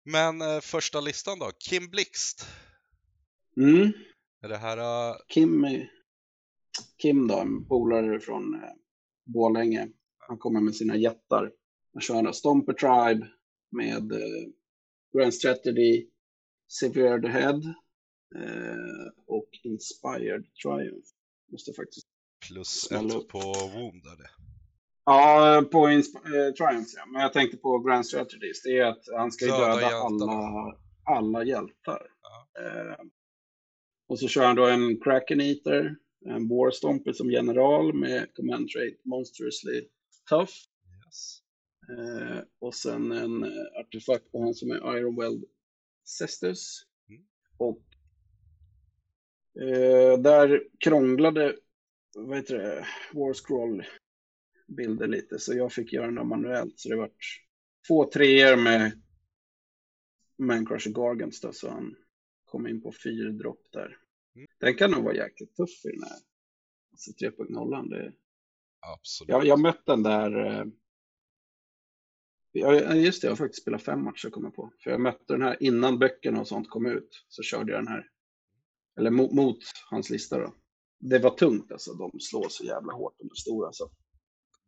Men eh, första listan då, Kim Blixt. Mm. Är det här, eh, Kim, Kim då, en polare från eh, Borlänge. Han kommer med sina jättar. Han kör Stomper Tribe med eh, Grand Strategy, Severed Head eh, och Inspired Triumph. Måste faktiskt. plus ett upp. på Wound är det. Ja, på Insp- eh, Triumph ja. Men jag tänkte på Grand Strategies. Det är att han ska ju Döda döda alla, alla hjältar. Ja. Eh, och så kör han då en Kraken Eater, en War Stomper som general med command trait Monstrously Tough. Yes. Eh, och sen en eh, artefakt på han som är Ironweld Cestus. Mm. Och eh, där krånglade, vad heter det, War Scroll bilder lite, så jag fick göra den manuellt. Så det vart två treor med Mancrusher Gargants då, så han kom in på fyra dropp där. Den kan nog vara jäkligt tuff i den här alltså 3.0. Det... Absolut. Jag, jag mött den där eh, Ja, just det, jag har faktiskt spelat fem matcher kommer jag på. För jag mötte den här innan böckerna och sånt kom ut. Så körde jag den här. Eller mot, mot hans lista då. Det var tungt alltså. De slår så jävla hårt, de är stora alltså.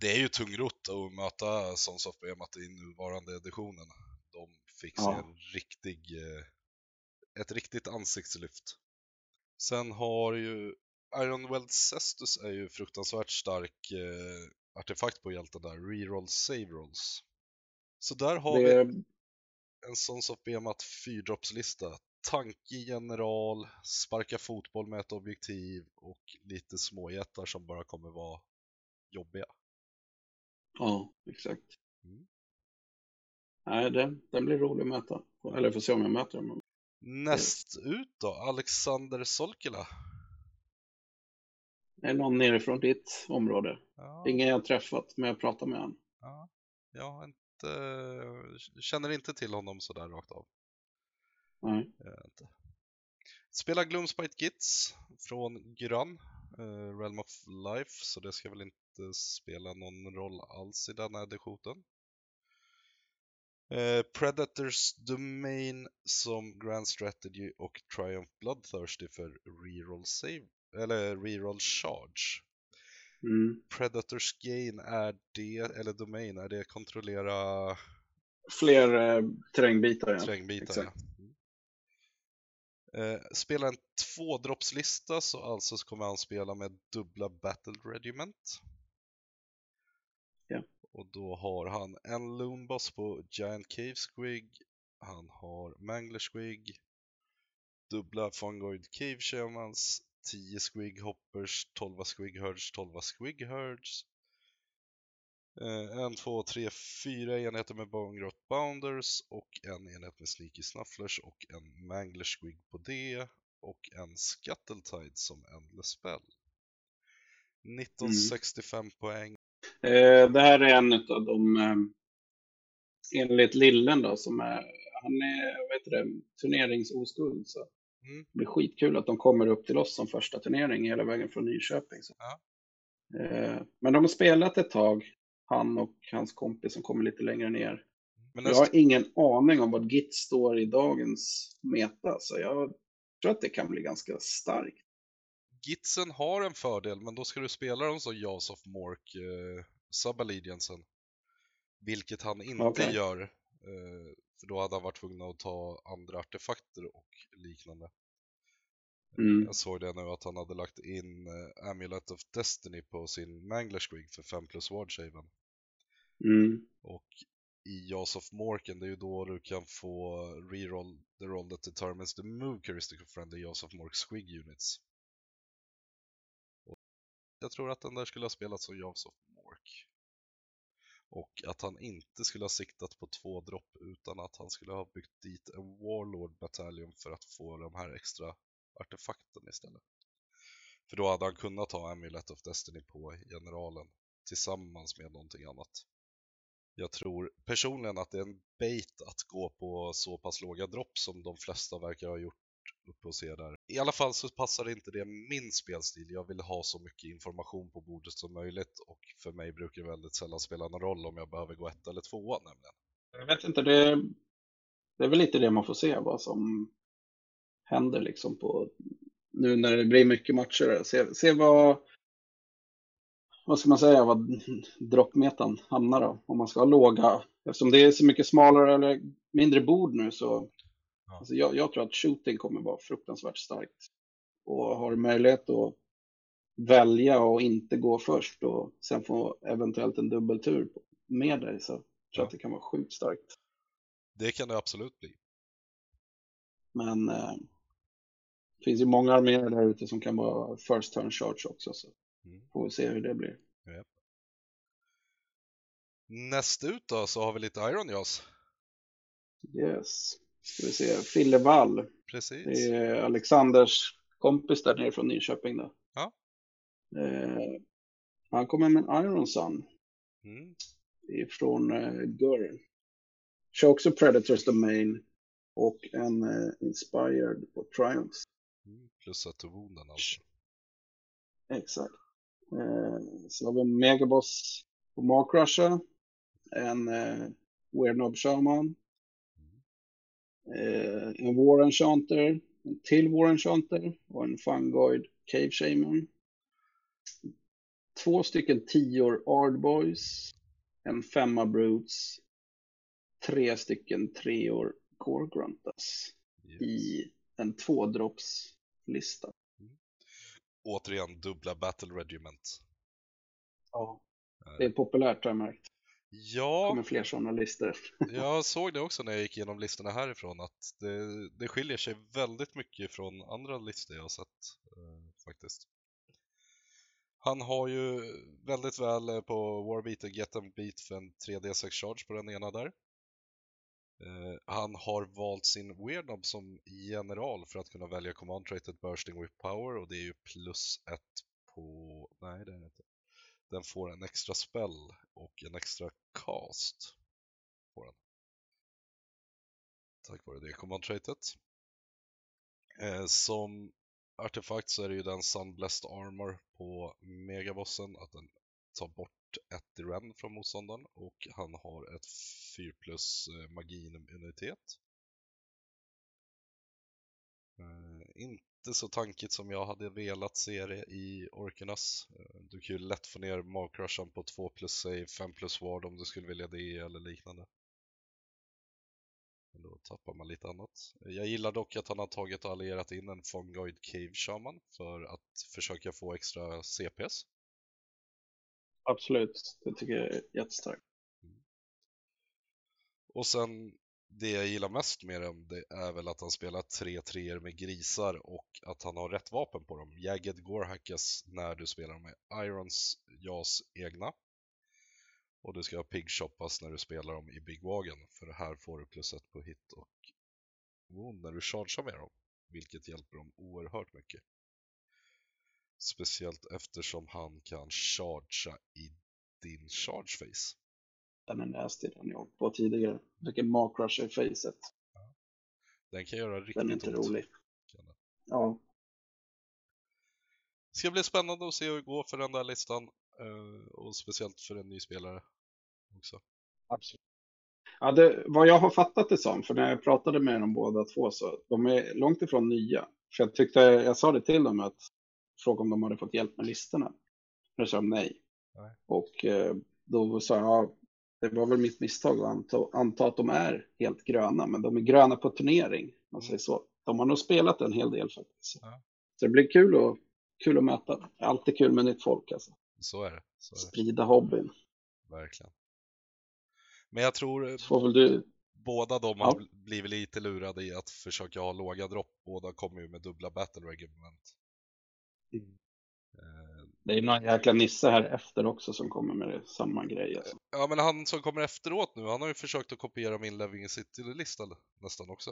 Det är ju tungrott att möta Sons of Behemoth i nuvarande editionen. De fick Ja. en riktig, eh, ett riktigt ansiktslyft. Sen har ju Ironweld Cestus är ju fruktansvärt stark eh, artefakt på hjälten där, reroll save rolls. Så där har vi Det, en Sons of Behemoth fyrdroppslista. Tankig general, sparka fotboll med ett objektiv och lite småjättar som bara kommer vara jobbiga. ja, exakt. Mm. Nej, den, den blir rolig att möta. Eller får se om jag möter den. Näst ut då, Alexander Solkila. Är det någon nerifrån ditt område? Ja, Ingen jag träffat, men jag pratar med honom. ja, jag inte, känner inte till honom sådär rakt av. Nej. Inte. Spelar Gloomspite Gits från Gyran, eh, Realm of Life, så det ska väl inte spela någon roll alls i denna editionen. Eh, Predators Domain som Grand Strategy och Triumph Bloodthirsty för reroll save, eller reroll charge. Mm. Predators Gain är det, eller Domain, är det kontrollera Fler eh, terrängbitar, ja. Terrängbitar, exakt. ja. Mm. Eh, spelar en tvådroppslista så alltså så kommer han spela med dubbla Battle Regiment. Och då har han en Loon Boss på Giant Cave Squig, han har Mangler Squig, dubbla Fungoid Cave Shamans, 10 Squig Hoppers, 12 Squig Herds, 12 Squig Herds. Eh, en, två, tre, fyra enheter med Bone Grot Bounders och en enhet med Sneaky Snufflers och en Mangler Squig på det och en Scuttletide som Endless Spell. 1965 poäng. Eh, det här är en av de, eh, enligt Lillen då, som är, han är, heter det, turneringsoskuld. Så Mm. det blir skitkul att de kommer upp till oss som första turnering hela vägen från Nyköping. Så. Ja. Eh, men de har spelat ett tag, han och hans kompis som kommer lite längre ner. Men Jag har ingen aning om vad Git står i dagens meta, så jag tror att det kan bli ganska starkt. Gitsen har en fördel, men då ska du spela dem som Jaws of Mork, eh, Suballegiansen. Vilket han inte Okej. gör. Eh, för då hade han varit tvungen att ta andra artefakter och liknande. Mm. Jag såg det nu att han hade lagt in eh, Amulet of Destiny på sin Mangler Squig för 5 plus Ward Shaven. Mm. Och i Jaws of Morken, det är ju då du kan få reroll the roll that determines the move characteristic of friendly Jaws of Mork Squig units. Jag tror att den där skulle ha spelats som Jaws of Mork. Och att han inte skulle ha siktat på två dropp utan att han skulle ha byggt dit en Warlord Battalion för att få de här extra artefakten istället. För då hade han kunnat ha Amulet of Destiny på generalen tillsammans med någonting annat. Jag tror personligen att det är en bait att gå på så pass låga dropp som de flesta verkar ha gjort uppe hos er där. I alla fall så passar inte det min spelstil. Jag vill ha så mycket information på bordet som möjligt och för mig brukar det väldigt sällan spela någon roll om jag behöver gå ett eller tvåa nämligen. Jag vet inte, det, det är väl lite det man får se vad som händer liksom på nu när det blir mycket matcher. Se, se vad, vad ska man säga, vad droppmetan hamnar då. Om man ska ha låga, eftersom det är så mycket smalare eller mindre bord nu så Ja. alltså jag, jag tror att shooting kommer vara fruktansvärt starkt. Och har möjlighet att välja och inte gå först och sen få eventuellt en dubbeltur med dig så tror jag Ja. att det kan vara sjukt starkt. Det kan det absolut bli. Men eh, det finns ju många arméer där ute som kan vara first turn charge också. Så Mm. får vi se hur det blir. Näst ut då så har vi lite Iron Jaws. Yes. Ska vi se. Fille Wall. Precis. Det är Alexanders kompis där nere från Nyköping. Då. Ja. Eh, han kommer med en Iron Sun. Mm. ifrån uh, Gurren. Kör också Predators Domain och en uh, Inspired på Triumph. Mm. Plus ett till woonden alltså. Exakt. Uh, så har vi en Megaboss på Mark Russia. En uh, Weird Knob Shaman. Uh, en War Enchanter. En till War Enchanter och en Fungoid Cave Shaman. Två stycken tior Ardboys. En femma Brutes. Tre stycken treor Core Gruntas Yes. i en tvådroppslista. Återigen dubbla Battle Regiment. Ja. Det är populärt har jag märkt. Det Ja, kommer fler sådana listor. jag såg det också när jag gick igenom listorna härifrån att det, det skiljer sig väldigt mycket från andra listor jag har sett eh, faktiskt. Han har ju väldigt väl eh, på Warbeat och Get and Beat för en 3D6 charge på den ena där. Eh, han har valt sin Weird Knob som general för att kunna välja Command Traded Bursting with Power och det är ju plus ett på... Nej, det är det inte. Den får en extra spell och en extra cast. Får den. Tack vare det command traitet. Eh, som artefakt så är det ju den Sunblessed Armor på Megabossen, att den tar bort ett i rend från motståndaren och han har ett 4 plus magi-immunitet. Eh, inte så tankigt som jag hade velat se det i Orkernas. Eh, du kan ju lätt få ner Markrushan på 2 plus save, 5 plus ward om du skulle vilja det eller liknande. Men då tappar man lite annat. Jag gillar dock att han har tagit och allierat in en Fongoid Cave Shaman för att försöka få extra CPS. Absolut, det tycker jag är jättestarkt. Och sen det jag gillar mest med dem, det är väl att han spelar tre treor med grisar och att han har rätt vapen på dem. Jagged Gorehackas när du spelar med Irons Jas egna. Och du ska ha Pig Shoppas när du spelar dem i Big Wagon, för här får du plus ett på hit och wound när du chargear med dem, vilket hjälper dem oerhört mycket. Speciellt eftersom han kan chargea i din charge face. Den är nasty, den jag åkt på tidigare. Vilken Mark Rusher i facet. Den kan göra riktigt Den är inte ont. rolig. Ja, Det ska bli spännande att se hur det går för den där listan eh, och speciellt för en ny spelare också. absolut. Ja, det, vad jag har fattat det som, för när jag pratade med dem båda två så de är långt ifrån nya. För jag tyckte, jag sa det till dem att fråga om de hade fått hjälp med listorna. Då sa de nej. Nej. Och eh, då sa jag, ja, det var väl mitt misstag att anta, anta att de är helt gröna, men de är gröna på turnering. Man säger så. De har nog spelat en hel del faktiskt. Ja. Så det blir kul att, kul att möta. Alltid kul med nytt folk alltså. Så är det, så är det Sprida hobbyn. verkligen. Men jag tror du, båda de Ja. har bl- blivit lite lurade i att försöka ha låga dropp. Båda kommer ju med dubbla battle regiment. Eh, det är någon jäkla nisse här efter också som kommer med det, samma grej. Alltså. Ja, men han som kommer efteråt nu, han har ju försökt att kopiera min Living City-lista nästan också.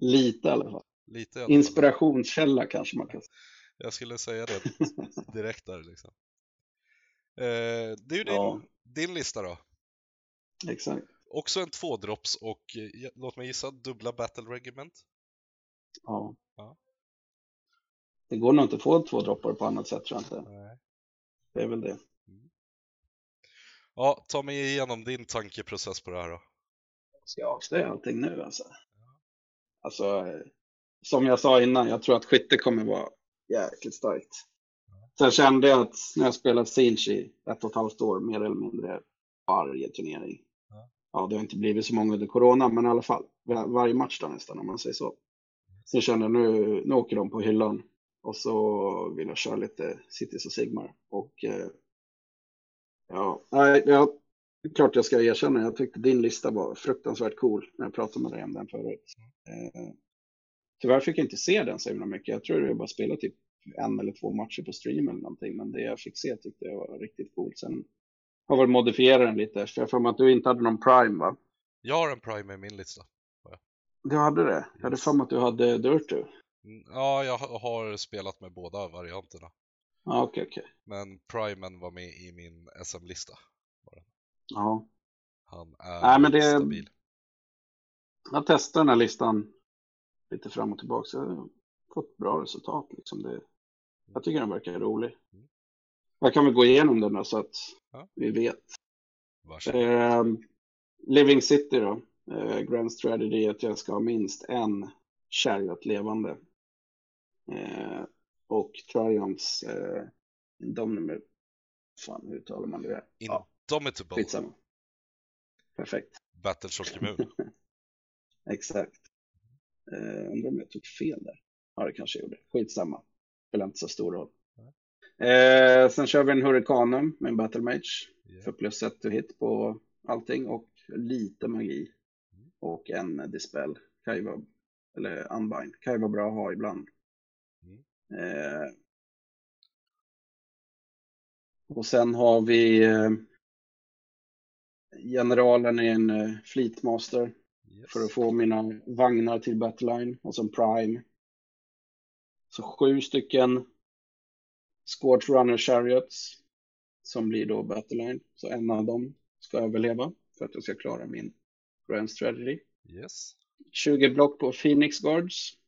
Lite i alla fall. Lite i alla fall. Inspirationskälla kanske man kan säga. Jag skulle säga det direkt där liksom. Eh, det är ju din, Ja. din lista då. Exakt. Också en tvådropps och eh, låt mig gissa, dubbla Battle Regiment. Ja. Ja. Det går nog inte att få två droppar på annat sätt tror jag inte. Nej. Det är väl det. Ja, ta mig igenom din tankeprocess på det här då. Ska jag avslöja allting nu alltså? Alltså, eh, som jag sa innan, jag tror att skytte kommer vara jäkligt starkt. Sen kände jag att när jag spelade Sinch i ett och ett halvt år, mer eller mindre varje turnering. Ja. Ja, det har inte blivit så många under corona, men i alla fall var, varje match då nästan om man säger så. Sen kände jag nu, nu åker de på hyllan och så vill jag köra lite Cities och Sigmar. Och eh, ja, nej, är klart jag ska erkänna, jag tyckte din lista var fruktansvärt cool när jag pratade med dig om den förut. Eh, tyvärr fick jag inte se den så himla mycket. Jag tror jag bara spelade typ en eller två matcher på stream eller någonting, men det jag fick se tyckte jag var riktigt coolt. Sen har väl modifierat den lite, för jag för mig att du inte hade någon prime va? Jag har en Prime i min lista. Du hade det? Jag hade för mig att du hade Dirty. Mm, Ja, jag ha- har spelat med båda varianterna. Ja, okej, okej. Men Primen var med i min SM-lista. Ja. Han är Nej, men det- stabil. Jag testar den här listan lite fram och tillbaka. Så jag har fått bra resultat. Liksom det, jag tycker den verkar rolig. Mm. Jag kan väl gå igenom den så att Ja. vi vet. Eh, Living City då. Eh, Grand Strategy är att jag ska ha minst en Chariot levande. Eh, och Triumphs eh, Indomitable. Fan, hur uttalar man det? Ja, Indomitable. skitsamma. Perfekt. Battleshock immun. Exakt. Eh, undrar om jag tog fel där. Ja, det kanske jag gjorde. Skitsamma. Spelar inte så stor roll. Eh, sen kör vi en Hurricanum med en Battle Mage. Yeah. För plus ett to hit på allting och lite magi. Och en dispel. Kan ju vara, eller unbind. Kan ju vara bra att ha ibland. Eh, och sen har vi eh, generalen i en eh, Fleetmaster Yes. för att få mina vagnar till Battleline och sen Prime. Så sju stycken Scorch Runner Chariots som blir då Battleline. Så en av dem ska överleva för att jag ska klara min Grand Strategy. Yes. 20 block på Phoenix Guards.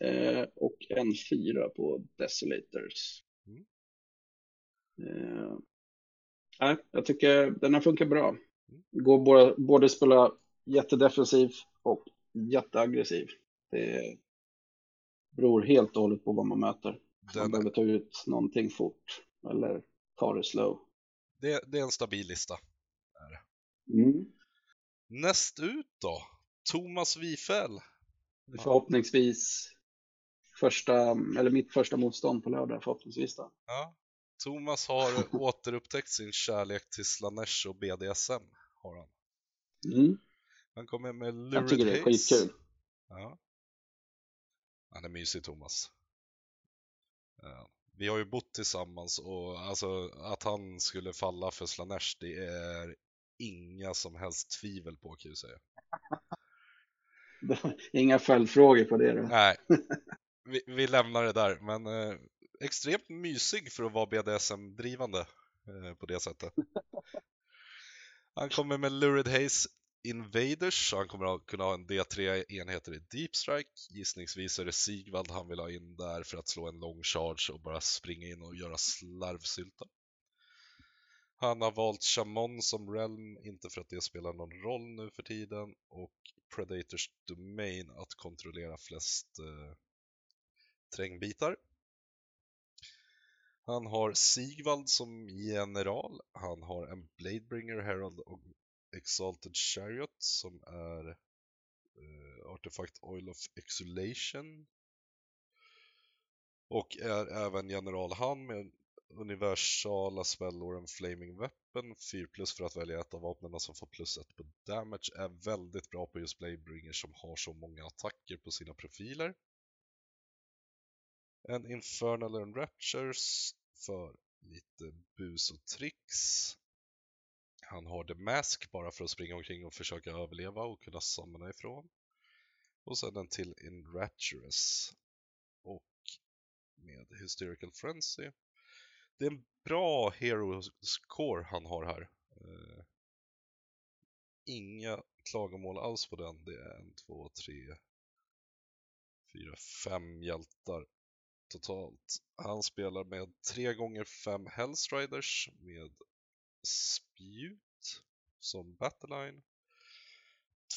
Eh, och en fyra på Desolators. Mm. Eh, jag tycker den har funkat bra. Går både, både spela jättedefensiv och jätteaggressiv. Det beror helt och hållet på vad man möter. Man Den, behöver ta ut någonting fort eller ta det slow. det, det är en stabil lista. Mm. Näst ut då? Thomas Wifel. Förhoppningsvis första, eller mitt första motstånd på lördag förhoppningsvis då. Ja. Thomas har återupptäckt sin kärlek till Slanesh och BDSM. Har han. Mm. han kommer med Lurid Jag tycker det är skitkul. Ja. Han är mysig Thomas. Ja. Vi har ju bott tillsammans och alltså att han skulle falla för Slanesh det är inga som helst tvivel på kan jag säga. Inga följdfrågor på det då. Nej, vi, vi lämnar det där men eh, extremt mysig för att vara BDSM-drivande eh, på det sättet. Han kommer med Lurid Haze Invaders, han kommer att kunna ha en D3 enheter i Deep Strike. Gissningsvis är det Sigvald han vill ha in där för att slå en lång charge och bara springa in och göra slarvsylta. Han har valt Shamon som realm, inte för att det spelar någon roll nu för tiden, och Predators Domain att kontrollera flest eh, trängbitar. Han har Sigvald som general, han har en Bladebringer Herald och Exalted Chariot som är eh, Artifact Oil of Exulation. Och är även general han med universala spellåren Flaming Weapon, 4 plus för att välja ett av vapnen som får plus 1 på damage, är väldigt bra på just Bladebringer som har så många attacker på sina profiler. En Infernal Enraptures för lite bus och tricks. Han har The Mask bara för att springa omkring och försöka överleva och kunna samla ifrån. Och sen en till Enrapturous. Och med Hysterical Frenzy. Det är en bra Hero Score han har här. Eh, inga klagomål alls på den. Det är en, två, tre, fyra, fem hjältar totalt. Han spelar med tre gånger fem Hellstriders med spjut som battleline.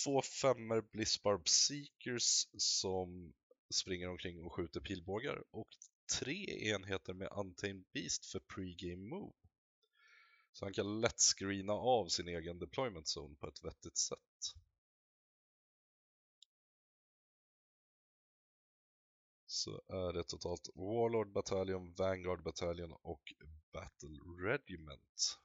Två femmer Blizzbarb Seekers som springer omkring och skjuter pilbågar och tre enheter med Untamed Beast för pregame move. Så han kan lätt screena av sin egen deployment zone på ett vettigt sätt. Så är det totalt Warlord Battalion, Vanguard Battalion och Battle Regiment.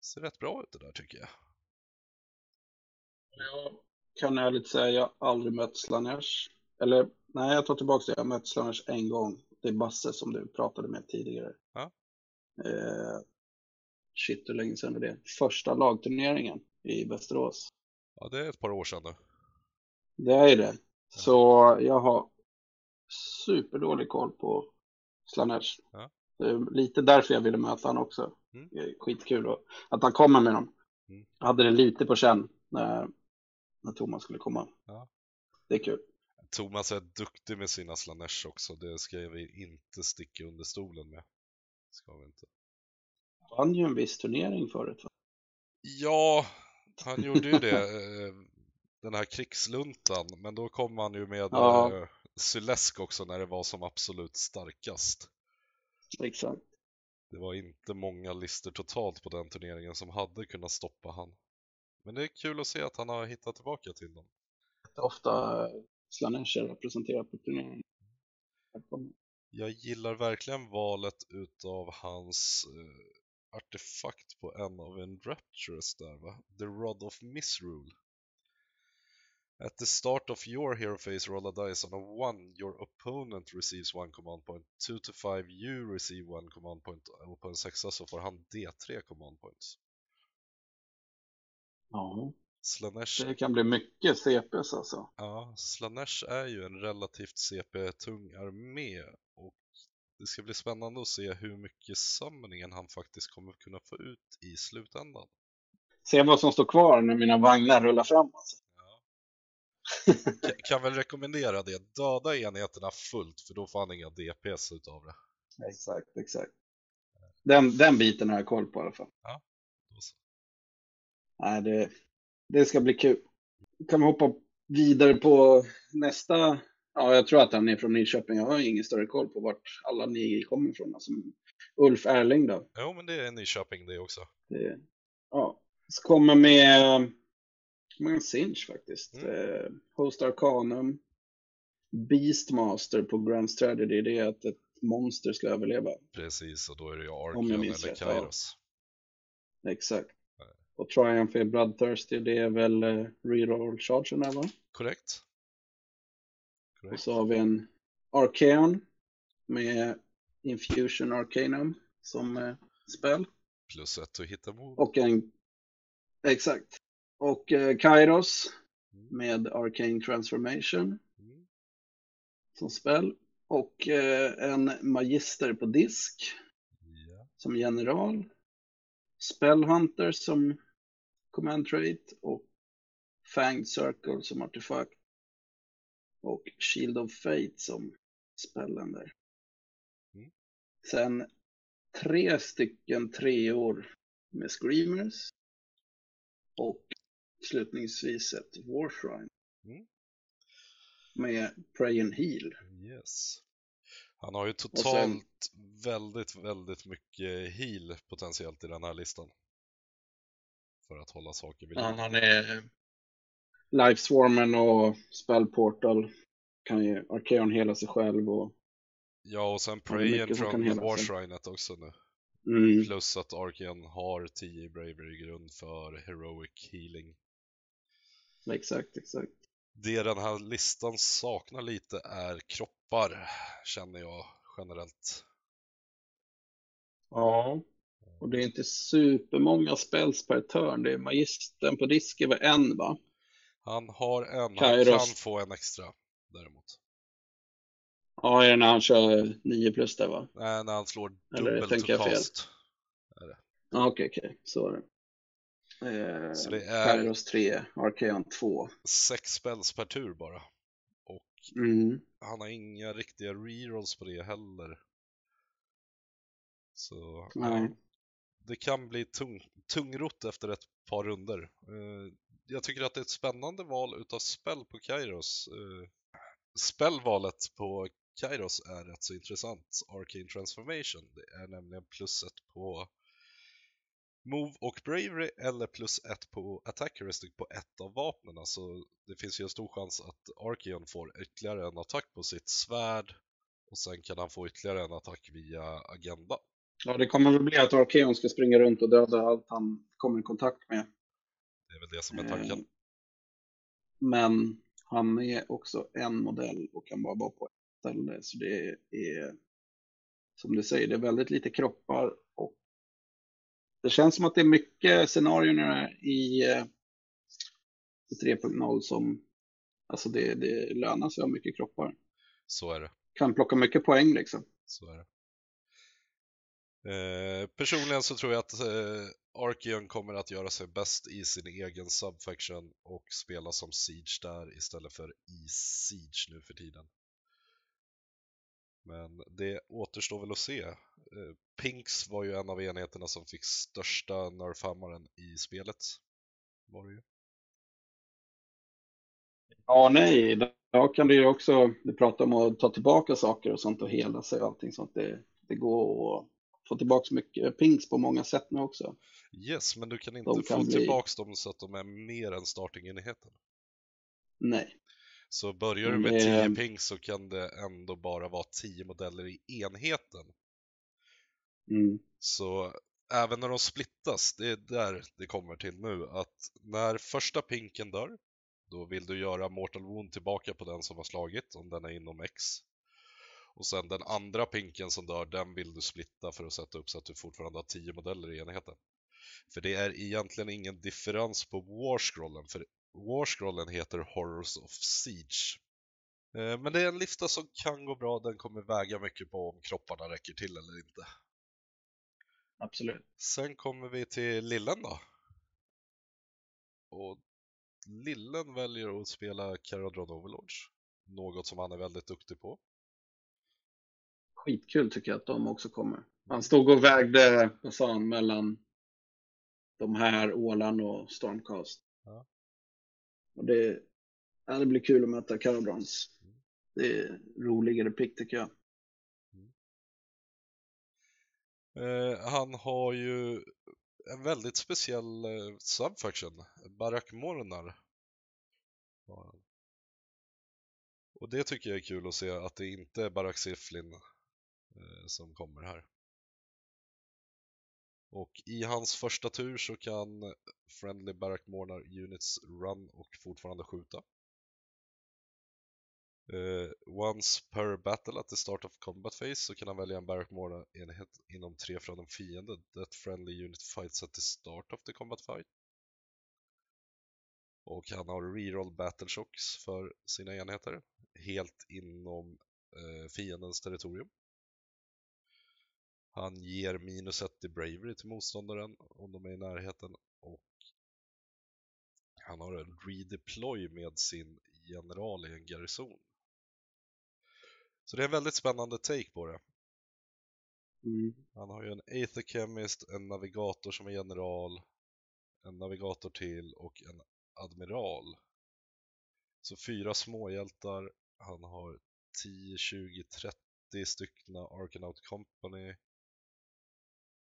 Ser rätt bra ut det där tycker jag. Jag kan ärligt säga jag har aldrig mött Slanesh. Eller nej, jag tar tillbaka det. Jag har mött Slanesh en gång. Det är Basse som du pratade med tidigare. Ja. Eh, shit, hur länge sedan är det? Första lagturneringen i Västerås. Ja, det är ett par år sedan nu. Det är det. Så jag har superdålig koll på Slanesh. Ja. Det är lite därför jag ville möta han också. Mm. Skitkul att han kommer med dem. Mm. Jag hade det lite på känn när, när Thomas skulle komma. Ja. Det är kul. Thomas är duktig med sina Slanesh också, det ska vi inte sticka under stolen med. Ska vi inte. Han ju en viss turnering förut. Va? Ja, han gjorde ju det, eh, den här krigsluntan, men då kom han ju med Ja. ja. Sylesk också när det var som absolut starkast. Exakt. Det var inte många lister totalt på den turneringen som hade kunnat stoppa han. Men det är kul att se att han har hittat tillbaka till dem. Ofta Slanesh är representerad på turneringen. Jag gillar verkligen valet utav hans eh, artefakt på en av en Rapturous där va? The Rod of Misrule. At the start of your hero phase roll a dice on a 1, your opponent receives one command point. 2 to 5 you receive one command point och på en sexa så får han D3 command points. Ja, Slanesh, det kan bli mycket CPs alltså. ja, Slanesh är ju en relativt CP-tung armé och det ska bli spännande att se hur mycket summoningen han faktiskt kommer kunna få ut i slutändan. Se vad som står kvar när mina vagnar rullar fram. Alltså. Ka- Kan väl rekommendera det. Döda enheterna fullt för då får han inga DPS utav det. Exakt, exakt. Den, den biten har jag koll på i alla fall. Så. Nej, det, det ska bli kul. Kan vi hoppa vidare på nästa? Ja, jag tror att han är från Nyköping. Jag har ingen större koll på vart alla ni kommer ifrån. Alltså, Ulf Erling då. Jo, men det är Nyköping det också. Det, ja, så kommer med många Sinch faktiskt. Mm. Eh, Host Arcanum. Beastmaster på Grand Strategy. Det är att ett monster ska överleva. Precis, och då är det ju Arkion eller rätt, ja. Kairos. Exakt. Och Triumph är Bloodthirsty. Det är väl eh, reroll chargen där va? Korrekt? Och så har vi en Archeon med Infusion Arcanum som eh, spel. Plus ett att hitta move. Och en... Exakt. Och eh, Kairos Mm. med Arcane Transformation Mm. som spel. Och en Magister på disk Ja. som general. Spellhunter som command trait och Fanged Circle som artefakt. Och Shield of Fate som spellen där. Mm. Sen tre stycken treor med Screamers. Och slutningsvis ett Warshrine. Mm. Med Pray and Heal. Yes. Han har ju sen- totalt väldigt, väldigt mycket heal potentiellt i den här listan. För att hålla saker vid liv. han är Lifeswarmen och Spellportal. Kan ju Arkeon hela sig själv och Ja, och sen prayen från. Warshrinet också nu. mm, Plus att Arkeon har 10 bravery grund för heroic healing. exakt, exakt. Det den här listan saknar lite är kroppar, känner jag generellt. Ja, och det är inte supermånga spells per turn. Det är magistern på disk är väl en va? Han har en, han Kairos. kan få en extra däremot. Ja, är det när han kör 9 plus där va? Nej, när han slår Eller dubbel tänker to jag fel? cast. Ja, okej, okej, så är det. Eh, Så det är- Kairos 3, Arkeon 2. Sex spells per tur bara. Och Mm. han har inga riktiga rerolls på det heller. Så Nej det kan bli tung, tungrott efter ett par runder. Eh, jag tycker att det är ett spännande val utav spell på Kairos. Eh, spellvalet på Kairos är rätt så intressant. Arcane Transformation. Det är nämligen plus ett på Move och Bravery eller plus ett på Attack Heuristic på ett av vapnen. Så det finns ju en stor chans att Archeon får ytterligare en attack på sitt svärd och sen kan han få ytterligare en attack via Agenda. Ja, det kommer väl bli att Arkeon ska springa runt och döda allt han kommer i kontakt med. Det är väl det som är tanken. Eh, Men han är också en modell och kan bara vara på ett ställe. Så det är, som du säger, det är väldigt lite kroppar. Och det känns som att det är mycket scenarion i, eh, i 3.0 som, alltså det, det lönar sig att ha mycket kroppar. Så är det. Kan plocka mycket poäng liksom. Så är det. Eh, personligen så tror jag att eh, Archeon kommer att göra sig bäst i sin egen subfaction och spela som Siege där istället för i Siege nu för tiden. Men det återstår väl att se. Eh, Pinks var ju en av enheterna som fick största nerfhammaren i spelet. Var det ju. Ja, nej, då kan det ju också, du pratar om att ta tillbaka saker och sånt och hela sig och allting sånt. Det, det går att få tillbaka mycket pings på många sätt nu också. Yes, men du kan inte De kan få bli- tillbaks dem så att de är mer än startingenheten. Nej, Så börjar du med det- 10 pings så kan det ändå bara vara 10 modeller i enheten. mm. Så även när de splittas, det är där det kommer till nu, att när första pinken dör, då vill du göra Mortal Wound tillbaka på den som har slagit, om den är inom X. Och sen den andra pinken som dör, den vill du splitta för att sätta upp så att du fortfarande har 10 modeller i enheten. För det är egentligen ingen differens på Warscrollen, för Warscrollen heter Horrors of Siege. Eh, Men det är en lista som kan gå bra, den kommer väga mycket på om kropparna räcker till eller inte. absolut. Sen kommer vi till Lillen då. Och Lillen väljer att spela Caradron Overlords. Något som han är väldigt duktig på. Skitkul tycker jag att de också kommer. Han stod och vägde, vad sa han, mellan de här, Åland och Stormcast. Ja. Och det, ja, det blir kul att möta Carabrons. Mm. Det är roligare pick tycker jag. Eh, han har ju en väldigt speciell eh, subfaction, Barak Mornar. Och det tycker jag är kul att se att det inte är Barak Siflin Eh, som kommer här. Och i hans första tur så kan Friendly Barack Mornar Units run och fortfarande skjuta. Uh, once per battle at the start of combat phase så kan han välja en Barack Mornar enhet inom tre från en fiende that friendly unit fights at the start of the combat fight. Och han har reroll battle shocks för sina enheter helt inom uh, fiendens territorium. Han ger minus ett i bravery till motståndaren om de är i närheten och han har en redeploy med sin general i en garnison. Så det är en väldigt spännande take på det. Mm. Han har ju en Aether Chemist, en navigator som är general, en navigator till och en admiral. Så fyra småhjältar. Han har 10, 20, 30 styckna Arcanaut Company.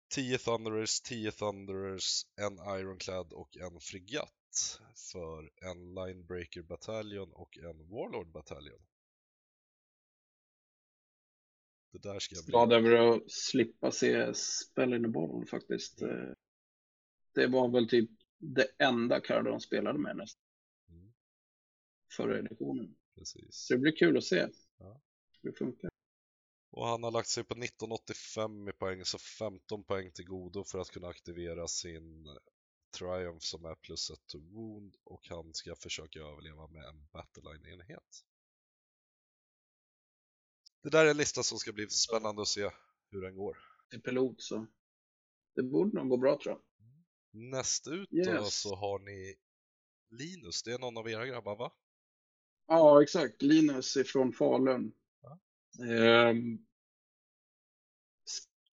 10 Thunderers, 10 Thunderers, en Ironclad och en fregatt för en Linebreaker Battalion och en Warlord Battalion. Det där ska bli... Glad över att slippa se Spell in the Bottle faktiskt. Eh, Det var väl typ det enda Cardon spelade med nästan Mm, förra editionen. precis. Så det blir kul att se Ja. hur det funkar. Och han har lagt sig på 1985 i poäng, så 15 poäng till godo för att kunna aktivera sin Triumph som är plus ett wound och han ska försöka överleva med en Battleline-enhet. Det där är en lista som ska bli spännande att se hur den går. Till pilot så det borde nog gå bra tror jag. Näst ut då Yes. så har ni Linus, det är någon av era grabbar va? Ja, exakt. Linus ifrån Falun. Ehm,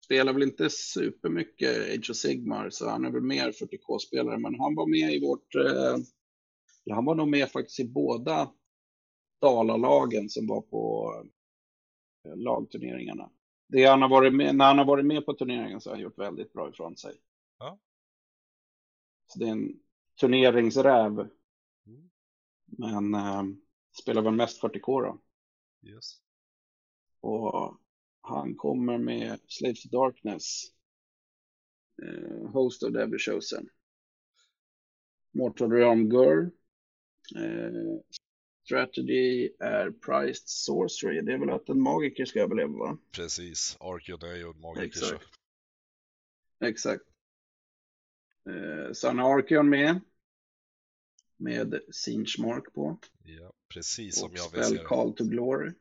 spelar väl inte supermycket Age of Sigmar, så han är väl mer 40K-spelare, men han var med i vårt... Eh, han var nog med faktiskt i båda Dalalagen som var på eh, lagturneringarna. Det han har varit med, när han har varit med på turneringen så har han gjort väldigt bra ifrån sig. Ja. Så det är en turneringsräv, Mm. men eh, spelar väl mest 40K då. Yes. Och han kommer med Slaves to Darkness. Eh, host of Ever Chosen. Mortal Realm Girl. Eh, strategy är Priced Sorcery. Det är väl att en magiker ska överleva va? Precis, Arkion är ju en magiker så. Exakt. Exakt. Eh, han har Arkeon med. Med Singe Mark på. Ja, precis som och jag vill se. Call to Glory.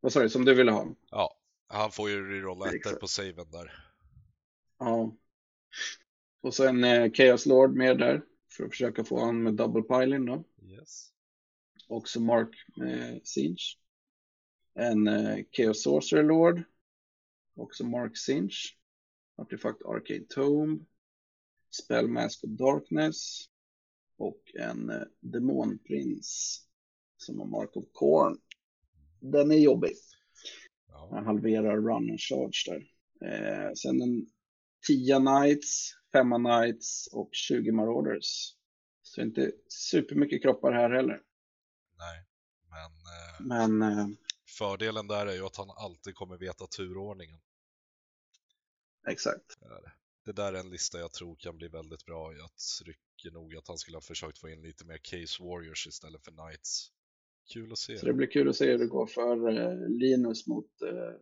Vad sa du, som du ville ha? Ja, han får ju rerolla ettor på saven där. Ja. Och så en eh, Chaos Lord med där för att försöka få han med double piling då. Yes. Också Mark med Siege. En eh, Chaos Sorcerer Lord. Också Mark Sinch. Artefakt Arcade Tome. Spell Mask of Darkness. Och en eh, Demonprins som har Mark of Corn. Den är jobbig. Ja. Han halverar run and charge där. Eh, sen en 10 Knights, 5 Knights och 20 Marauders. Så inte supermycket kroppar här heller. Nej, men eh, Men eh, fördelen där är ju att han alltid kommer veta turordningen. exakt. Det är det. Det där är en lista jag tror kan bli väldigt bra. Jag tycker nog att han skulle ha försökt få in lite mer Case Warriors istället för Knights. Kul att se. Så det blir kul att se hur det går för eh, Linus mot eh,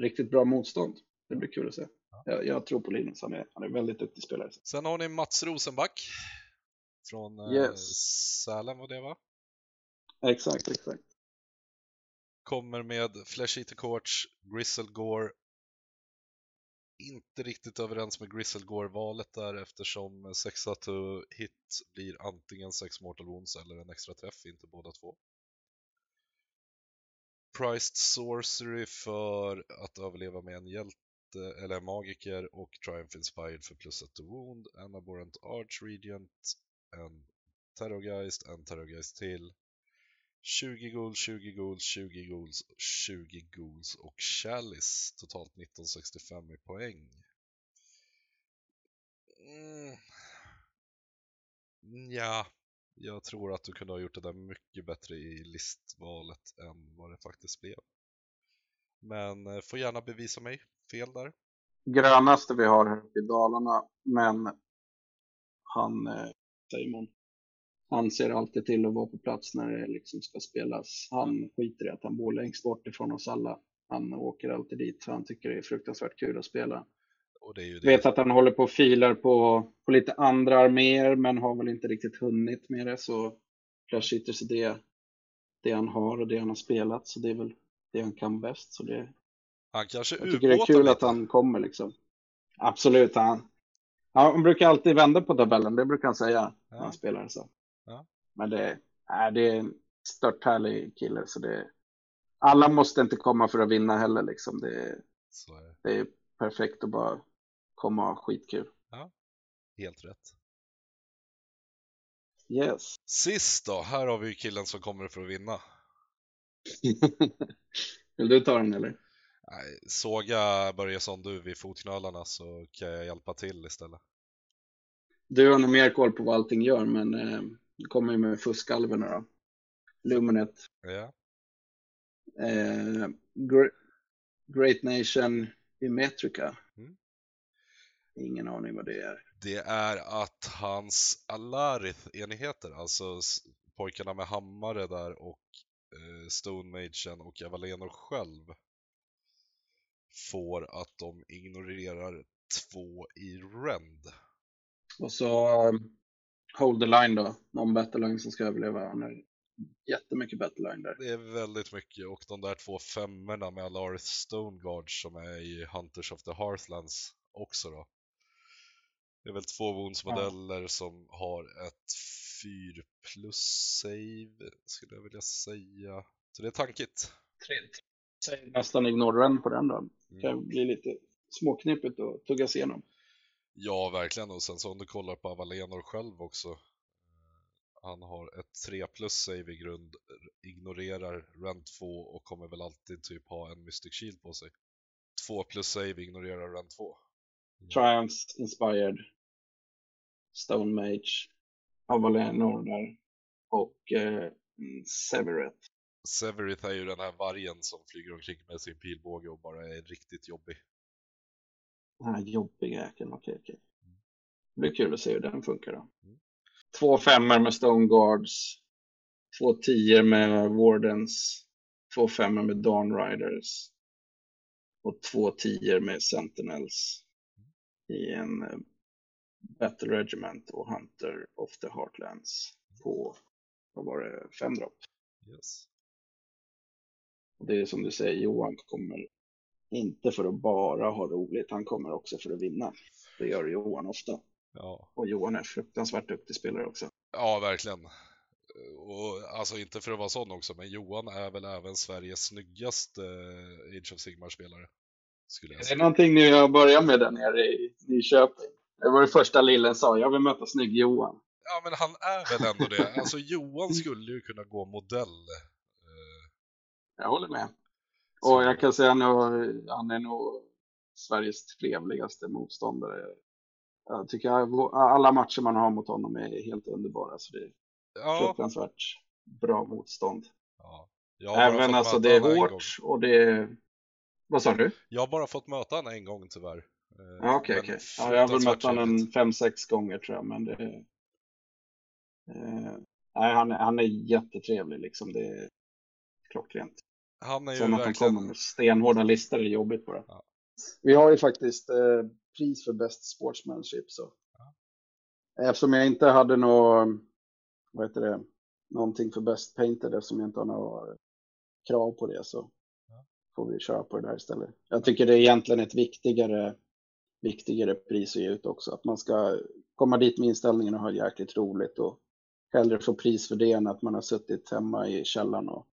riktigt bra motstånd. Det blir kul att se. Jag, jag tror på Linus, han är, han är väldigt duktig spelare. Sen har ni Mats Rosenback från eh, Yes. Sälen var det va? Exakt, exakt. Kommer med Flesh Eater Coach, Grizzle Gore. Inte riktigt överens med Grizzlegore-valet där eftersom 6 to hit blir antingen 6 Mortal Wounds eller en extra träff, inte båda två. Priced Sorcery för att överleva med en hjälte eller en magiker och Triumph Inspired för plus 1 to Wound, en Abhorrent Arch Regent, en Terrorgeist, en Terrorgeist till. 20 goals, 20 goals, 20 goals, 20 goals och Chalice. Totalt 1965 i poäng. Mm. mm. Ja, jag tror att du kunde ha gjort det där mycket bättre i listvalet än vad det faktiskt blev. Men eh, får gärna bevisa mig fel där. Grönaste vi har här uppe i Dalarna, men han, eh, han ser alltid till att vara på plats när det liksom ska spelas. Han skiter i att han bor längst bort ifrån oss alla. Han åker alltid dit för han tycker det är fruktansvärt kul att spela. Vet att han håller på och filar på, på lite andra arméer men har väl inte riktigt hunnit med det så Flash Hitters är det, det han har och det han har spelat så det är väl det han kan bäst. Så det, Han kanske jag tycker det är kul lite. att han kommer liksom. Absolut, han, han brukar alltid vända på tabellen, det brukar han säga när Ja. han spelar så. Ja. Men det, nej, det är en stört härlig kille så det, alla måste inte komma för att vinna heller liksom. Det, är det. det är perfekt att bara komma och ha skitkul. Helt rätt. Yes. Sist då, här har vi killen som kommer för att vinna. Vill du ta den eller? Nej, såga Börjesson du vid fotknölarna så kan jag hjälpa till istället. Du har nog mer koll på vad allting gör, men eh, det kommer ju med fuskalverna då. Luminet, Ja, eh, Gre- Great Nation Imetrica. Mm. Ingen aning vad det är. det är att hans Alarith-enheter, alltså pojkarna med hammare där och eh, Stone Magen och Avalenor själv får att de ignorerar två i rend. Och så Hold the Line då, någon Battleline som ska överleva. Han har jättemycket Battleline där. Det är väldigt mycket och de där två femmorna med Alarith Stone Guards som är i Hunters of the Hearthlands också då. Det är väl två woundsmodeller som har ett 4 plus save skulle jag vilja säga. Så det är tankigt. Nästan ignore run på den då. Det Mm. kan bli lite småknipigt att tugga sig igenom. Ja, verkligen. Och sen så om du kollar på Avalenor själv också. eh, Han har ett 3 plus save i grund, ignorerar Rend 2 och kommer väl alltid typ ha en Mystic Shield på sig. 2 plus save ignorerar Rend 2. Triumphs Inspired, Stone Mage, Avalenor där och eh, Severeth. Severith är ju den här vargen som flyger omkring med sin pilbåge och bara är riktigt jobbig. Den här jobbiga jäkeln, okej okej. Det blir kul att se hur den funkar då. Mm. Två femmor med Stone Guards, två tior med Wardens, två femmor med Dawn Riders och två tior med Sentinels i en eh, Battle Regiment och Hunter of the Heartlands på, vad var det, fem dropp. Yes. Och det är som du säger, Johan kommer inte för att bara ha roligt, han kommer också för att vinna. Det gör Johan ofta. Ja, Och Johan är fruktansvärt duktig spelare också. ja verkligen. Och alltså inte för att vara sån också, men Johan är väl även Sveriges snyggaste eh, Age of Sigmar-spelare. Skulle jag Är det säga. någonting ni har börjat med där nere i Nyköping? Det var det första lillen sa, jag vill möta snygg Johan. Ja, men han är väl ändå det. Alltså Johan skulle ju kunna gå modell. eh, Jag håller med. Och jag kan säga nu, han är nog Sveriges trevligaste motståndare. Jag tycker alla matcher man har mot honom är helt underbara. Så det är Ja, fruktansvärt bra motstånd. ja. Även alltså det är hårt och det är... Vad sa du? Jag har bara fått möta honom en gång tyvärr. Eh, Ja, okej, men okej. Ja, jag har väl mött honom en fem, sex gånger tror jag, men det... Eh, nej, han, är- han är jättetrevlig liksom. Det är klockrent. Han är ju Sen att de verkligen... kommer med stenhårda listor är jobbigt bara. Ja. Vi har ju faktiskt eh, pris för best sportsmanship så. Eftersom jag inte hade något, vad heter det, någonting för best painted eftersom jag inte har några krav på det så Ja. får vi köra på det där istället. Jag tycker det är egentligen ett viktigare, viktigare pris att ge ut också. Att man ska komma dit med inställningen och ha jäkligt roligt och hellre få pris för det än att man har suttit hemma i källaren och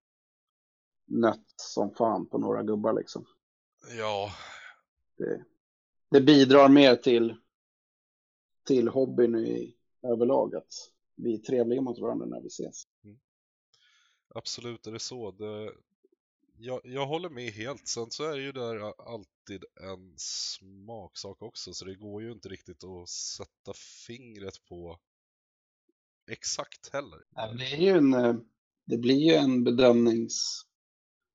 nött som fan på några gubbar liksom. Ja, Det, det bidrar mer till, till hobbyn i överlag att vi är trevliga mot varandra när vi ses. absolut är det så. Det... Jag, jag håller med helt. Sen så är det ju där alltid en smaksak också, så det går ju inte riktigt att sätta fingret på exakt heller. Det, är ju en, eh, det blir ju en bedömnings...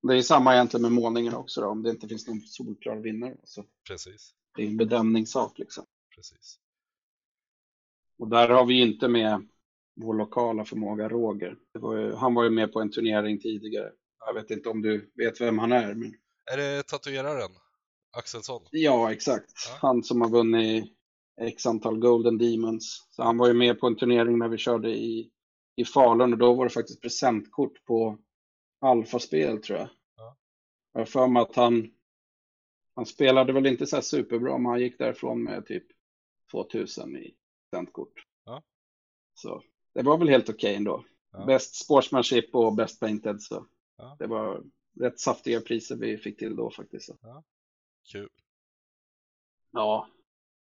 Det är samma egentligen med målningen också då, om det inte finns någon solklar vinnare. Så Precis, det är en bedömningssak liksom. precis. Och där har vi inte med vår lokala förmåga Roger. Var ju, han var ju med på en turnering tidigare. Jag vet inte om du vet vem han är. Men... Är det tatueraren? Axelsson? Ja, exakt. Ja. Han som har vunnit x antal Golden Demons. Så han var ju med på en turnering när vi körde i, i Falun och då var det faktiskt presentkort på Alfa-spel tror jag. Ja. Jag har för mig att han, han spelade väl inte så här superbra, men han gick därifrån med typ 2000 i presentkort. Ja. Så det var väl helt okej ändå. Ja. Best sportsmanship och best painted så Ja. det var rätt saftiga priser vi fick till då faktiskt. Så. Kul. Ja,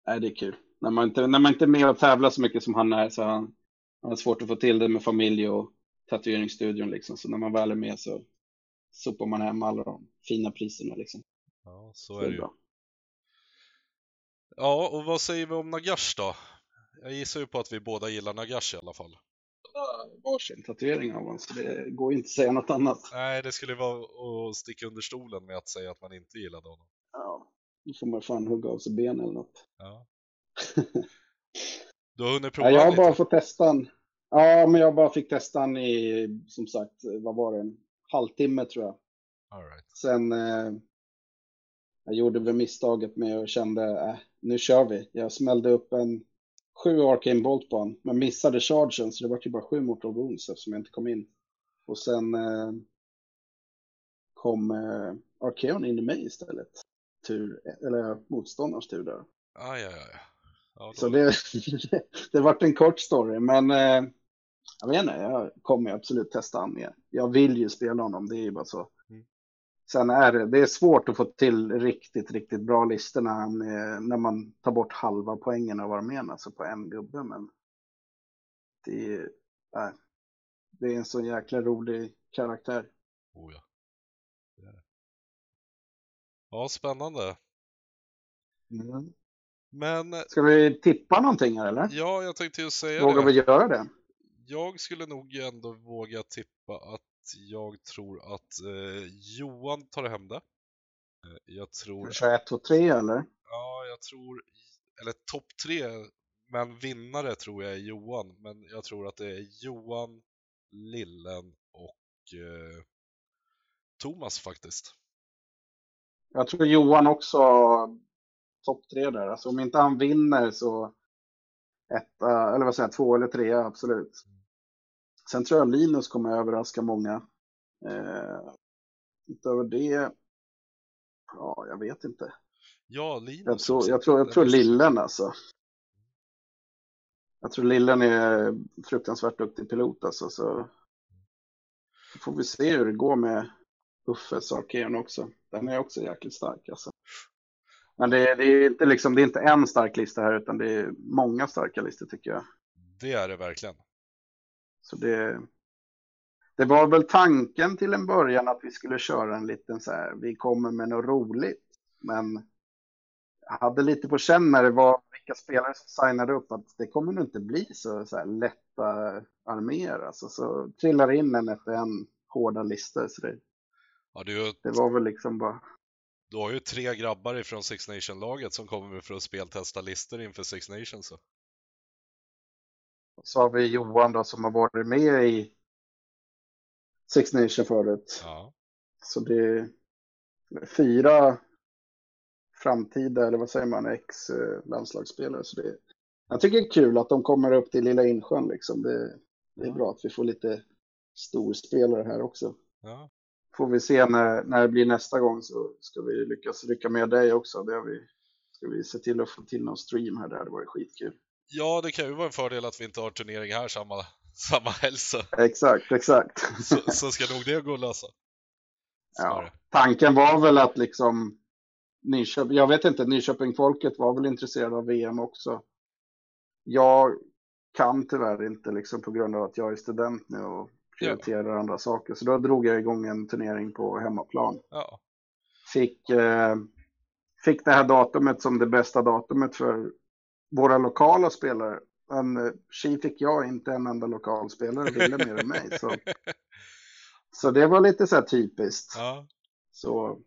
nej, det är kul. När man, inte, när man inte är med och tävlar så mycket som han är så han, han har svårt att få till det med familj och tatueringsstudion liksom. Så när man väl är med så sopar man hem alla de fina priserna liksom. Ja, så Så är det ju. bra. Ja, och vad säger vi om Nagash då? Jag gissar ju på att vi båda gillar Nagash i alla fall. Varsin tatuering av honom, så det går ju inte att säga något annat. Nej, det skulle vara att sticka under stolen med att säga att man inte gillade honom. Ja, då får man fan hugga av sig ben eller något. Ja. Du har hunnit prova Ja, jag har lite? bara fått testa han. Ja, men jag bara fick testa han i, som sagt, vad var det, en halvtimme tror jag. All right. Sen eh, jag gjorde väl misstaget med och kände, äh, nu kör vi. Jag smällde upp en sju Arcane Bolt på honom, men missade chargen så det var ju bara sju Mortal Wounds eftersom jag inte kom in. Och sen eh, kom eh, Arkeon in i mig istället. Tur, eller motståndarens tur där. Aj, aj, aj. Ja, Så det, det vart en kort story, men eh, jag vet inte, jag kommer absolut testa han mer. Jag vill ju spela honom, det är ju bara så. Mm. Sen är det, det är svårt att få till riktigt, riktigt bra listor när, han, när man tar bort halva poängen av armén, alltså på en gubbe, men det är, nej, det är en så jäkla rolig karaktär. oh, ja. Det det. Ja, spännande. Men Ska vi tippa någonting här eller? ja, jag tänkte ju säga Vågar det. vi göra det? Jag skulle nog ändå våga tippa att jag tror att eh, Johan tar hem det. Eh, Jag tror, vi köra 1, 2, 3 eller? ja, jag tror, eller topp tre, men vinnare tror jag är Johan. Men jag tror att det är Johan, Lillen och eh, Thomas faktiskt. Jag tror Johan också topp tre där. Alltså om inte han vinner så etta, eller vad säger jag, två eller tre absolut. Sen tror jag Linus kommer överraska många. Eh, utöver det, Ja, jag vet inte. Ja, Linus. Jag tror, jag tror, jag tror Lillen alltså. Jag tror Lillen är fruktansvärt duktig pilot alltså. Så får vi se hur det går med Uffes Arkeon också. Den är också jäkligt stark alltså. Men det, det är inte liksom, det är inte en stark lista här utan det är många starka listor tycker jag. Det är det verkligen. Så det, det var väl tanken till en början att vi skulle köra en liten så här, vi kommer med något roligt. Men jag hade lite på känn när det var vilka spelare som signade upp att det kommer nog inte bli så, så här lätta arméer. Alltså, så trillar in en efter en hårda listor. Så det, Ja, har ju- det var väl liksom bara, du har ju tre grabbar ifrån Six Nation-laget som kommer för att speltesta listor inför Six Nations. Så. så har vi Johan då som har varit med i Six Nation förut. Ja. Så det är fyra framtida, eller vad säger man, ex-landslagsspelare. Så det, jag tycker det är kul att de kommer upp till Lilla Insjön. Liksom. Det, det är bra att vi får lite storspelare här också. ja. Får vi se när, när det blir nästa gång så ska vi lyckas rycka med dig också. Det vi, ska vi se till att få till någon stream här. Det hade varit skitkul. Ja, det kan ju vara en fördel att vi inte har turnering här samma, samma helg så, Exakt, exakt. så, så ska nog det gå att lösa. Ja. Tanken var väl att liksom Nyköping, jag vet inte, Nyköping-folket var väl intresserade av VM också. Jag kan tyvärr inte liksom på grund av att jag är student nu och prioriterar andra saker. Så då drog jag igång en turnering på hemmaplan. Ja. Fick, eh, fick det här datumet som det bästa datumet för våra lokala spelare. Men eh, tji fick jag inte en enda lokal spelare ville mer än mig. Så, så det var lite så här typiskt. ja. Så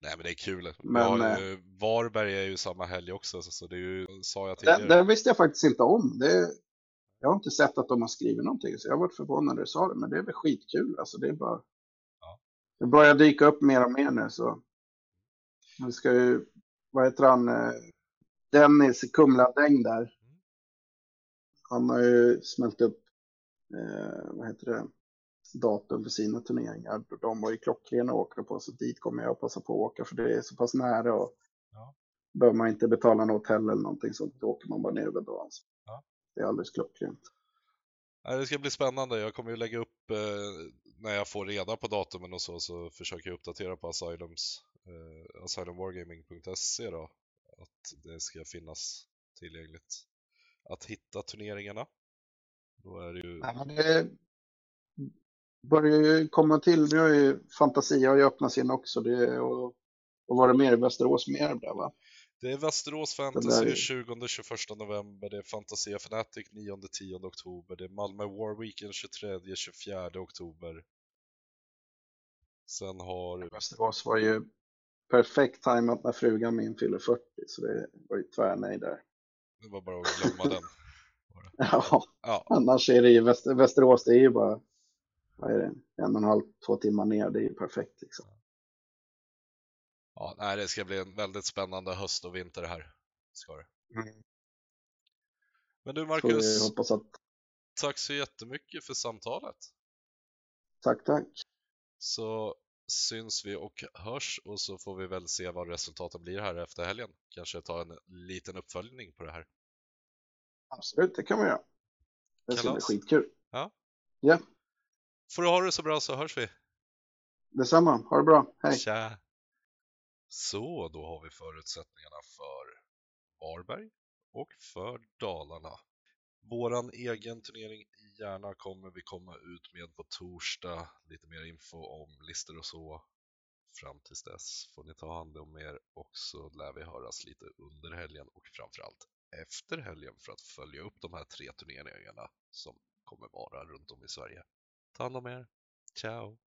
Nej, men det är kul. Men, ja, eh, Varberg är ju samma helg också, så- det är ju, sa jag tidigare. det visste jag faktiskt inte om. Det, jag har inte sett att de har skrivit någonting, så jag har varit förvånad när du sa det. Men det är väl skitkul. Alltså, det, är bara... Ja. det börjar dyka upp mer och mer nu. Så. Nu ska ju, vad heter han, eh, Dennis Kumladäng där. Han har ju smält upp, eh, vad heter det, datum för sina turneringar. De var ju klockrena att åka på, så dit kommer jag att passa på att åka för det är så pass nära. Och Ja. Behöver man inte betala något hotell eller någonting sånt, då åker man bara ner över dagen. Ja. Det är alldeles klockrent. Det ska bli spännande. Jag kommer ju lägga upp eh, när jag får reda på datumen och så, så försöker jag uppdatera på Asylums, eh, asylumwargaming.se då, att det ska finnas tillgängligt att hitta turneringarna. Då är det ju, Nej, men det börjar ju komma till, nu har ju Fantasia har ju öppnat sin också. Det, och, och var det mer i Västerås mer där va? Det är Västerås Fantasy är- 20-21 november, det är Fantasia Fnatic 9-10 oktober, det är Malmö War Weekend 23-24 oktober. Sen har Västerås var ju perfekt tajmat när frugan min fyller 40, så det var ju tvärnej där. det var bara att glömma den. Ja, Ja, annars är det ju Väster, Västerås, det är ju bara, vad är det, en och en halv, två timmar ner, det är ju perfekt liksom. Ja, nej, det ska bli en väldigt spännande höst och vinter här. Ska det. Men du Marcus, att, tack så jättemycket för samtalet. tack, tack. Så syns vi och hörs och så får vi väl se vad resultaten blir här efter helgen. Kanske ta en liten uppföljning på det här. Absolut, det kan vi göra. Det ska bli skitkul. Ja. Ja, Får du ha det så bra så hörs vi. detsamma. Ha det bra. Hej. Tja! Så, då har vi förutsättningarna för Varberg och för Dalarna. Våran egen turnering i Järna kommer vi komma ut med på torsdag. Lite mer info om listor och så. Fram tills dess får ni ta hand om er och så lär vi höras lite under helgen och framförallt efter helgen för att följa upp de här tre turneringarna som kommer vara runt om i Sverige. Ta hand om er. Ciao!